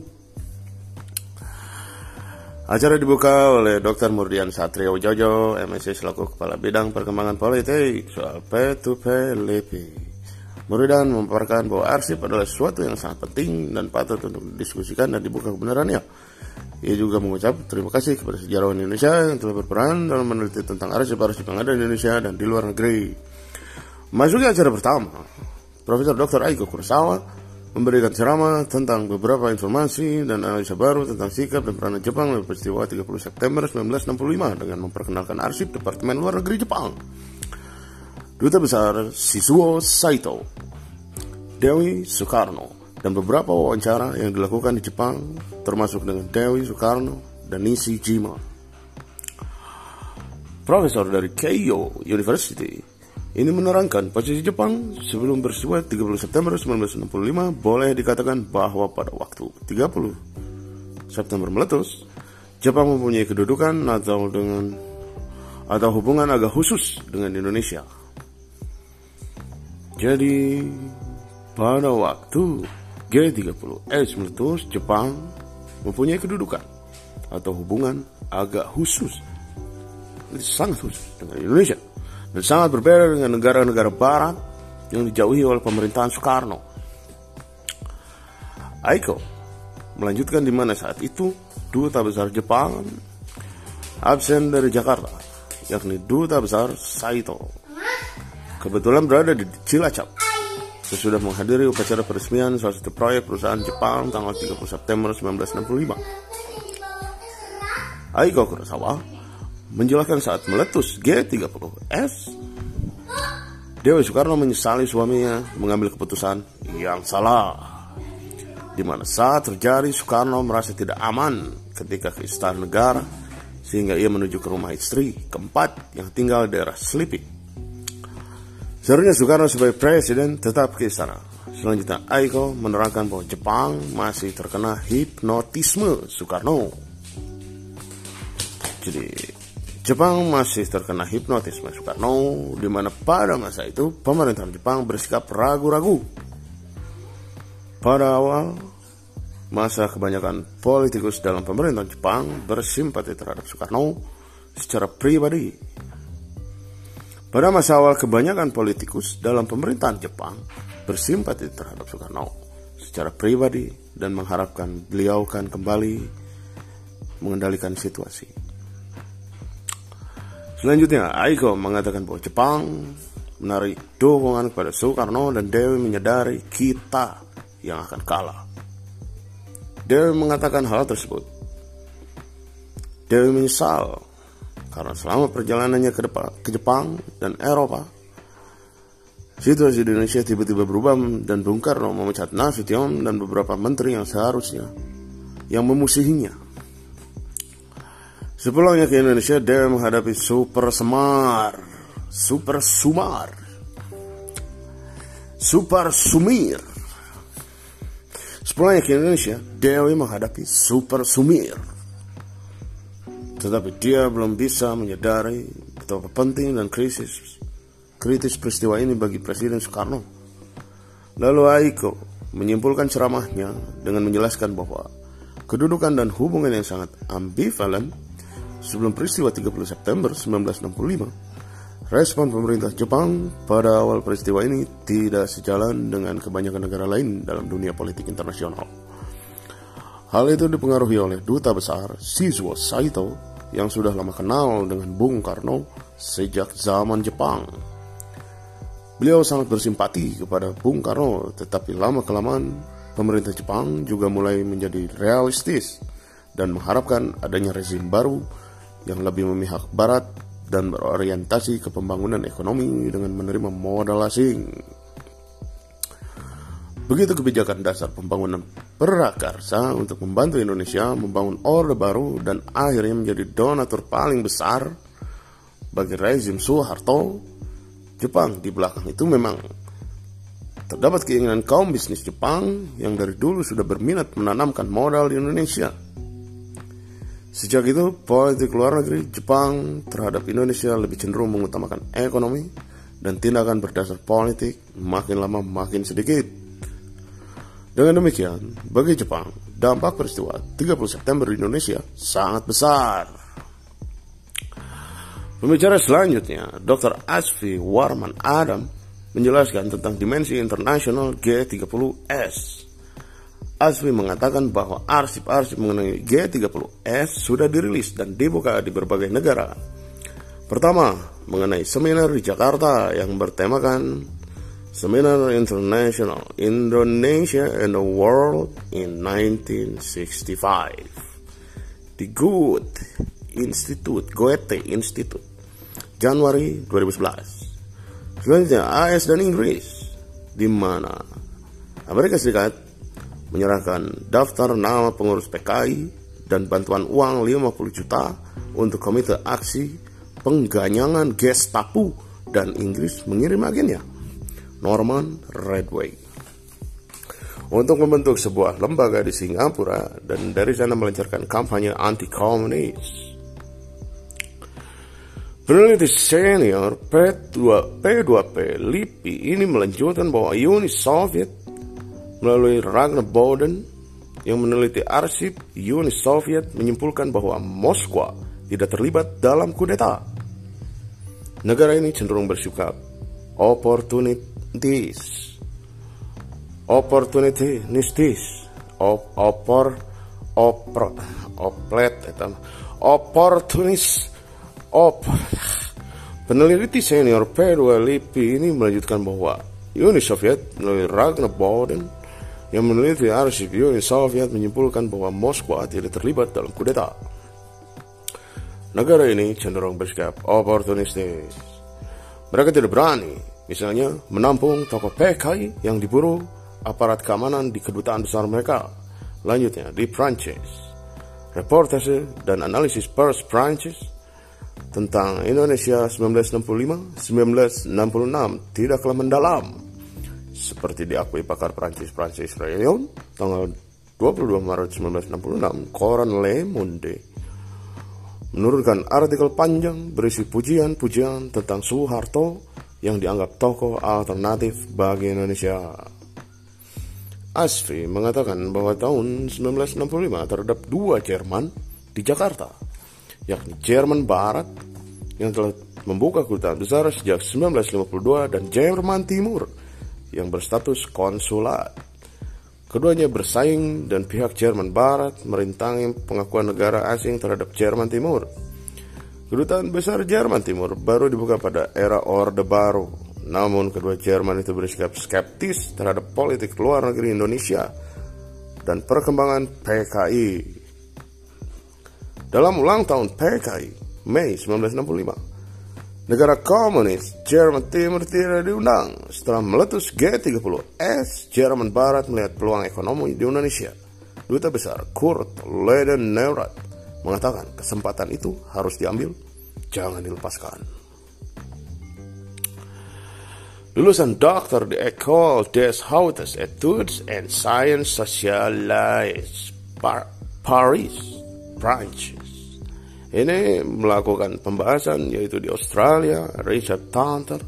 Acara dibuka oleh Dr. Murdian Satrio Jojo, MSc selaku Kepala Bidang Perkembangan Politik soal P2P LIPI. Murdian memaparkan bahwa arsip adalah sesuatu yang sangat penting dan patut untuk didiskusikan dan dibuka kebenarannya ia juga mengucap terima kasih kepada sejarawan Indonesia yang telah berperan dalam meneliti tentang arsip-arsip yang ada di Indonesia dan di luar negeri. Masuki acara pertama, Profesor Dr. Aiko Kurosawa memberikan ceramah tentang beberapa informasi dan analisa baru tentang sikap dan peranan Jepang dalam peristiwa 30 September 1965 dengan memperkenalkan arsip Departemen Luar Negeri Jepang. Duta Besar Sisuo Saito, Dewi Soekarno, dan beberapa wawancara yang dilakukan di Jepang termasuk dengan Dewi Soekarno dan Nishi Jima. Profesor dari Keio University ini menerangkan posisi Jepang sebelum peristiwa 30 September 1965 boleh dikatakan bahwa pada waktu 30 September meletus, Jepang mempunyai kedudukan atau dengan atau hubungan agak khusus dengan Indonesia. Jadi pada waktu G30S meletus Jepang mempunyai kedudukan atau hubungan agak khusus. Sangat khusus dengan Indonesia. Dan sangat berbeda dengan negara-negara barat yang dijauhi oleh pemerintahan Soekarno. Aiko melanjutkan di mana saat itu duta besar Jepang absen dari Jakarta, yakni duta besar Saito. Kebetulan berada di Cilacap sesudah menghadiri upacara peresmian salah satu proyek perusahaan Jepang tanggal 30 September 1965. Aiko Kurosawa menjelaskan saat meletus G30S Dewi Soekarno menyesali suaminya mengambil keputusan yang salah. Di mana saat terjadi Soekarno merasa tidak aman ketika ke istana negara sehingga ia menuju ke rumah istri keempat yang tinggal di daerah Selipi. Seharusnya Soekarno sebagai presiden tetap ke istana. Selanjutnya Aiko menerangkan bahwa Jepang masih terkena hipnotisme Soekarno. Jadi Jepang masih terkena hipnotisme Soekarno, di mana pada masa itu pemerintahan Jepang bersikap ragu-ragu. Pada awal masa kebanyakan politikus dalam pemerintahan Jepang bersimpati terhadap Soekarno secara pribadi. Pada masa awal kebanyakan politikus dalam pemerintahan Jepang bersimpati terhadap Soekarno secara pribadi dan mengharapkan beliau akan kembali mengendalikan situasi. Selanjutnya, Aiko mengatakan bahwa Jepang menarik dukungan kepada Soekarno dan Dewi menyadari kita yang akan kalah. Dewi mengatakan hal tersebut. Dewi menyesal karena selama perjalanannya ke, depan, ke Jepang dan Eropa, situasi di Indonesia tiba-tiba berubah dan Bung Karno memecat Nasution dan beberapa menteri yang seharusnya yang memusuhinya. Sepulangnya ke Indonesia, dia menghadapi Super Semar, Super Sumar, Super Sumir. Sepulangnya ke Indonesia, Dewi menghadapi Super Sumir. Tetapi dia belum bisa menyadari betapa penting dan krisis kritis peristiwa ini bagi Presiden Soekarno. Lalu Aiko menyimpulkan ceramahnya dengan menjelaskan bahwa kedudukan dan hubungan yang sangat ambivalen Sebelum peristiwa 30 September 1965, respon pemerintah Jepang pada awal peristiwa ini tidak sejalan dengan kebanyakan negara lain dalam dunia politik internasional. Hal itu dipengaruhi oleh duta besar Shizuo Saito yang sudah lama kenal dengan Bung Karno sejak zaman Jepang. Beliau sangat bersimpati kepada Bung Karno, tetapi lama-kelamaan pemerintah Jepang juga mulai menjadi realistis dan mengharapkan adanya rezim baru yang lebih memihak barat dan berorientasi ke pembangunan ekonomi dengan menerima modal asing. Begitu kebijakan dasar pembangunan prakarsa untuk membantu Indonesia membangun Orde Baru dan akhirnya menjadi donatur paling besar bagi rezim Soeharto, Jepang di belakang itu memang terdapat keinginan kaum bisnis Jepang yang dari dulu sudah berminat menanamkan modal di Indonesia Sejak itu, politik luar negeri Jepang terhadap Indonesia lebih cenderung mengutamakan ekonomi dan tindakan berdasar politik makin lama makin sedikit. Dengan demikian, bagi Jepang, dampak peristiwa 30 September di Indonesia sangat besar. Pembicara selanjutnya, Dr. Asfi Warman Adam menjelaskan tentang dimensi internasional G30S Asfi mengatakan bahwa arsip-arsip mengenai G30S sudah dirilis dan dibuka di berbagai negara. Pertama, mengenai seminar di Jakarta yang bertemakan Seminar International Indonesia and the World in 1965 di Goethe Institute, Goethe Institute, Januari 2011. Selanjutnya AS dan Inggris, di mana Amerika Serikat menyerahkan daftar nama pengurus PKI dan bantuan uang 50 juta untuk komite aksi pengganyangan Gestapo dan Inggris mengirim agennya Norman Redway untuk membentuk sebuah lembaga di Singapura dan dari sana melancarkan kampanye anti-komunis. Peneliti senior P2, P2P LIPI ini melanjutkan bahwa Uni Soviet melalui Ragnar Bowden yang meneliti arsip Uni Soviet menyimpulkan bahwa Moskwa tidak terlibat dalam kudeta. Negara ini cenderung bersikap opportunities, opportunistis op, opor opro oplet eta oportunis op peneliti senior P2 LIPI ini melanjutkan bahwa Uni Soviet melalui Ragnar Boden yang meneliti arsip Uni Soviet menyimpulkan bahwa Moskwa tidak terlibat dalam kudeta. Negara ini cenderung bersikap oportunistis. Mereka tidak berani, misalnya menampung tokoh PKI yang diburu aparat keamanan di kedutaan besar mereka Lanjutnya, di Prancis. Reportase dan analisis pers Prancis tentang Indonesia 1965-1966 tidaklah mendalam. Seperti diakui pakar Prancis Prancis Rayon tanggal 22 Maret 1966, koran Le Monde menurunkan artikel panjang berisi pujian-pujian tentang Soeharto yang dianggap tokoh alternatif bagi Indonesia. Asfi mengatakan bahwa tahun 1965 terhadap dua Jerman di Jakarta, yakni Jerman Barat yang telah membuka kedutaan besar sejak 1952 dan Jerman Timur yang berstatus konsulat. Keduanya bersaing dan pihak Jerman Barat merintangi pengakuan negara asing terhadap Jerman Timur. Kedutaan besar Jerman Timur baru dibuka pada era Orde Baru namun kedua Jerman itu bersikap skeptis terhadap politik luar negeri Indonesia dan perkembangan PKI. Dalam ulang tahun PKI, Mei 1965, negara komunis Jerman Timur tidak diundang. Setelah meletus G30S, Jerman Barat melihat peluang ekonomi di Indonesia. Duta Besar Kurt Ledernerat mengatakan kesempatan itu harus diambil, jangan dilepaskan. Lulusan dokter di École des Hautes Études and Sciences Sociales Par Paris, Prancis. Ini melakukan pembahasan yaitu di Australia, Richard Tanter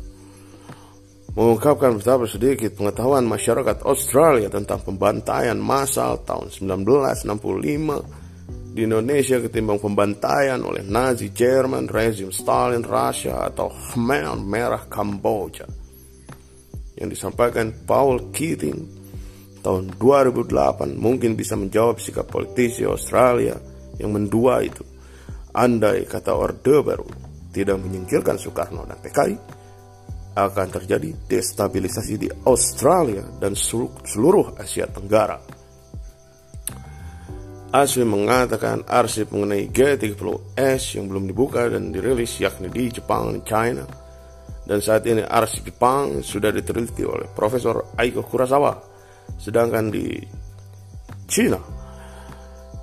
mengungkapkan betapa sedikit pengetahuan masyarakat Australia tentang pembantaian massal tahun 1965 di Indonesia ketimbang pembantaian oleh Nazi Jerman, rezim Stalin, Rusia atau Khmer Merah Kamboja yang disampaikan Paul Keating tahun 2008 mungkin bisa menjawab sikap politisi Australia yang mendua itu. Andai kata Orde Baru tidak menyingkirkan Soekarno dan PKI, akan terjadi destabilisasi di Australia dan seluruh Asia Tenggara. Aswi mengatakan arsip mengenai G30S yang belum dibuka dan dirilis yakni di Jepang dan China dan saat ini arsip Jepang sudah diteliti oleh Profesor Aiko Kurasawa. Sedangkan di China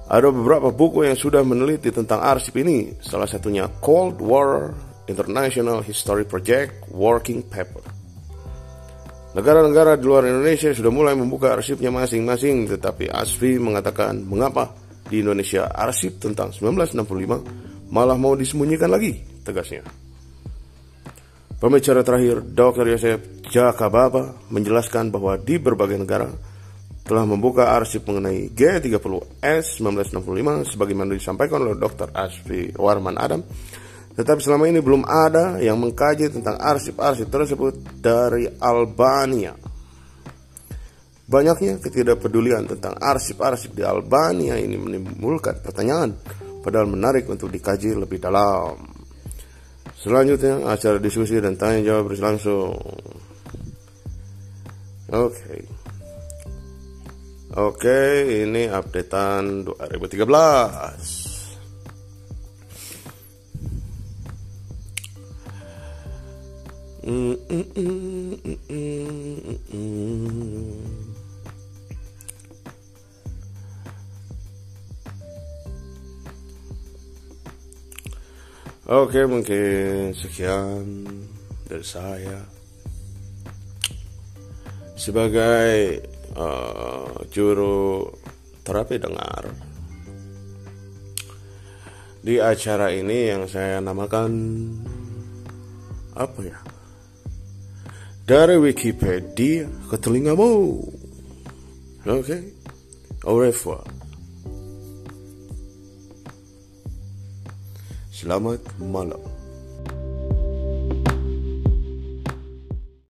ada beberapa buku yang sudah meneliti tentang arsip ini. Salah satunya Cold War International History Project Working Paper. Negara-negara di luar Indonesia sudah mulai membuka arsipnya masing-masing, tetapi ASFI mengatakan mengapa di Indonesia arsip tentang 1965 malah mau disembunyikan lagi, tegasnya. Pembicara terakhir, Dr. Yosef Jakababa menjelaskan bahwa di berbagai negara telah membuka arsip mengenai G30S 1965 sebagaimana disampaikan oleh Dr. Asfi Warman Adam. Tetapi selama ini belum ada yang mengkaji tentang arsip-arsip tersebut dari Albania. Banyaknya ketidakpedulian tentang arsip-arsip di Albania ini menimbulkan pertanyaan, padahal menarik untuk dikaji lebih dalam. Selanjutnya acara diskusi dan tanya jawab berlangsung. Oke. Okay. Oke, okay, ini updatean 2013. Oke mungkin sekian dari saya. Sebagai uh, juru terapi dengar di acara ini yang saya namakan apa ya dari Wikipedia ke telingamu oke okay? au revoir Selamat malam.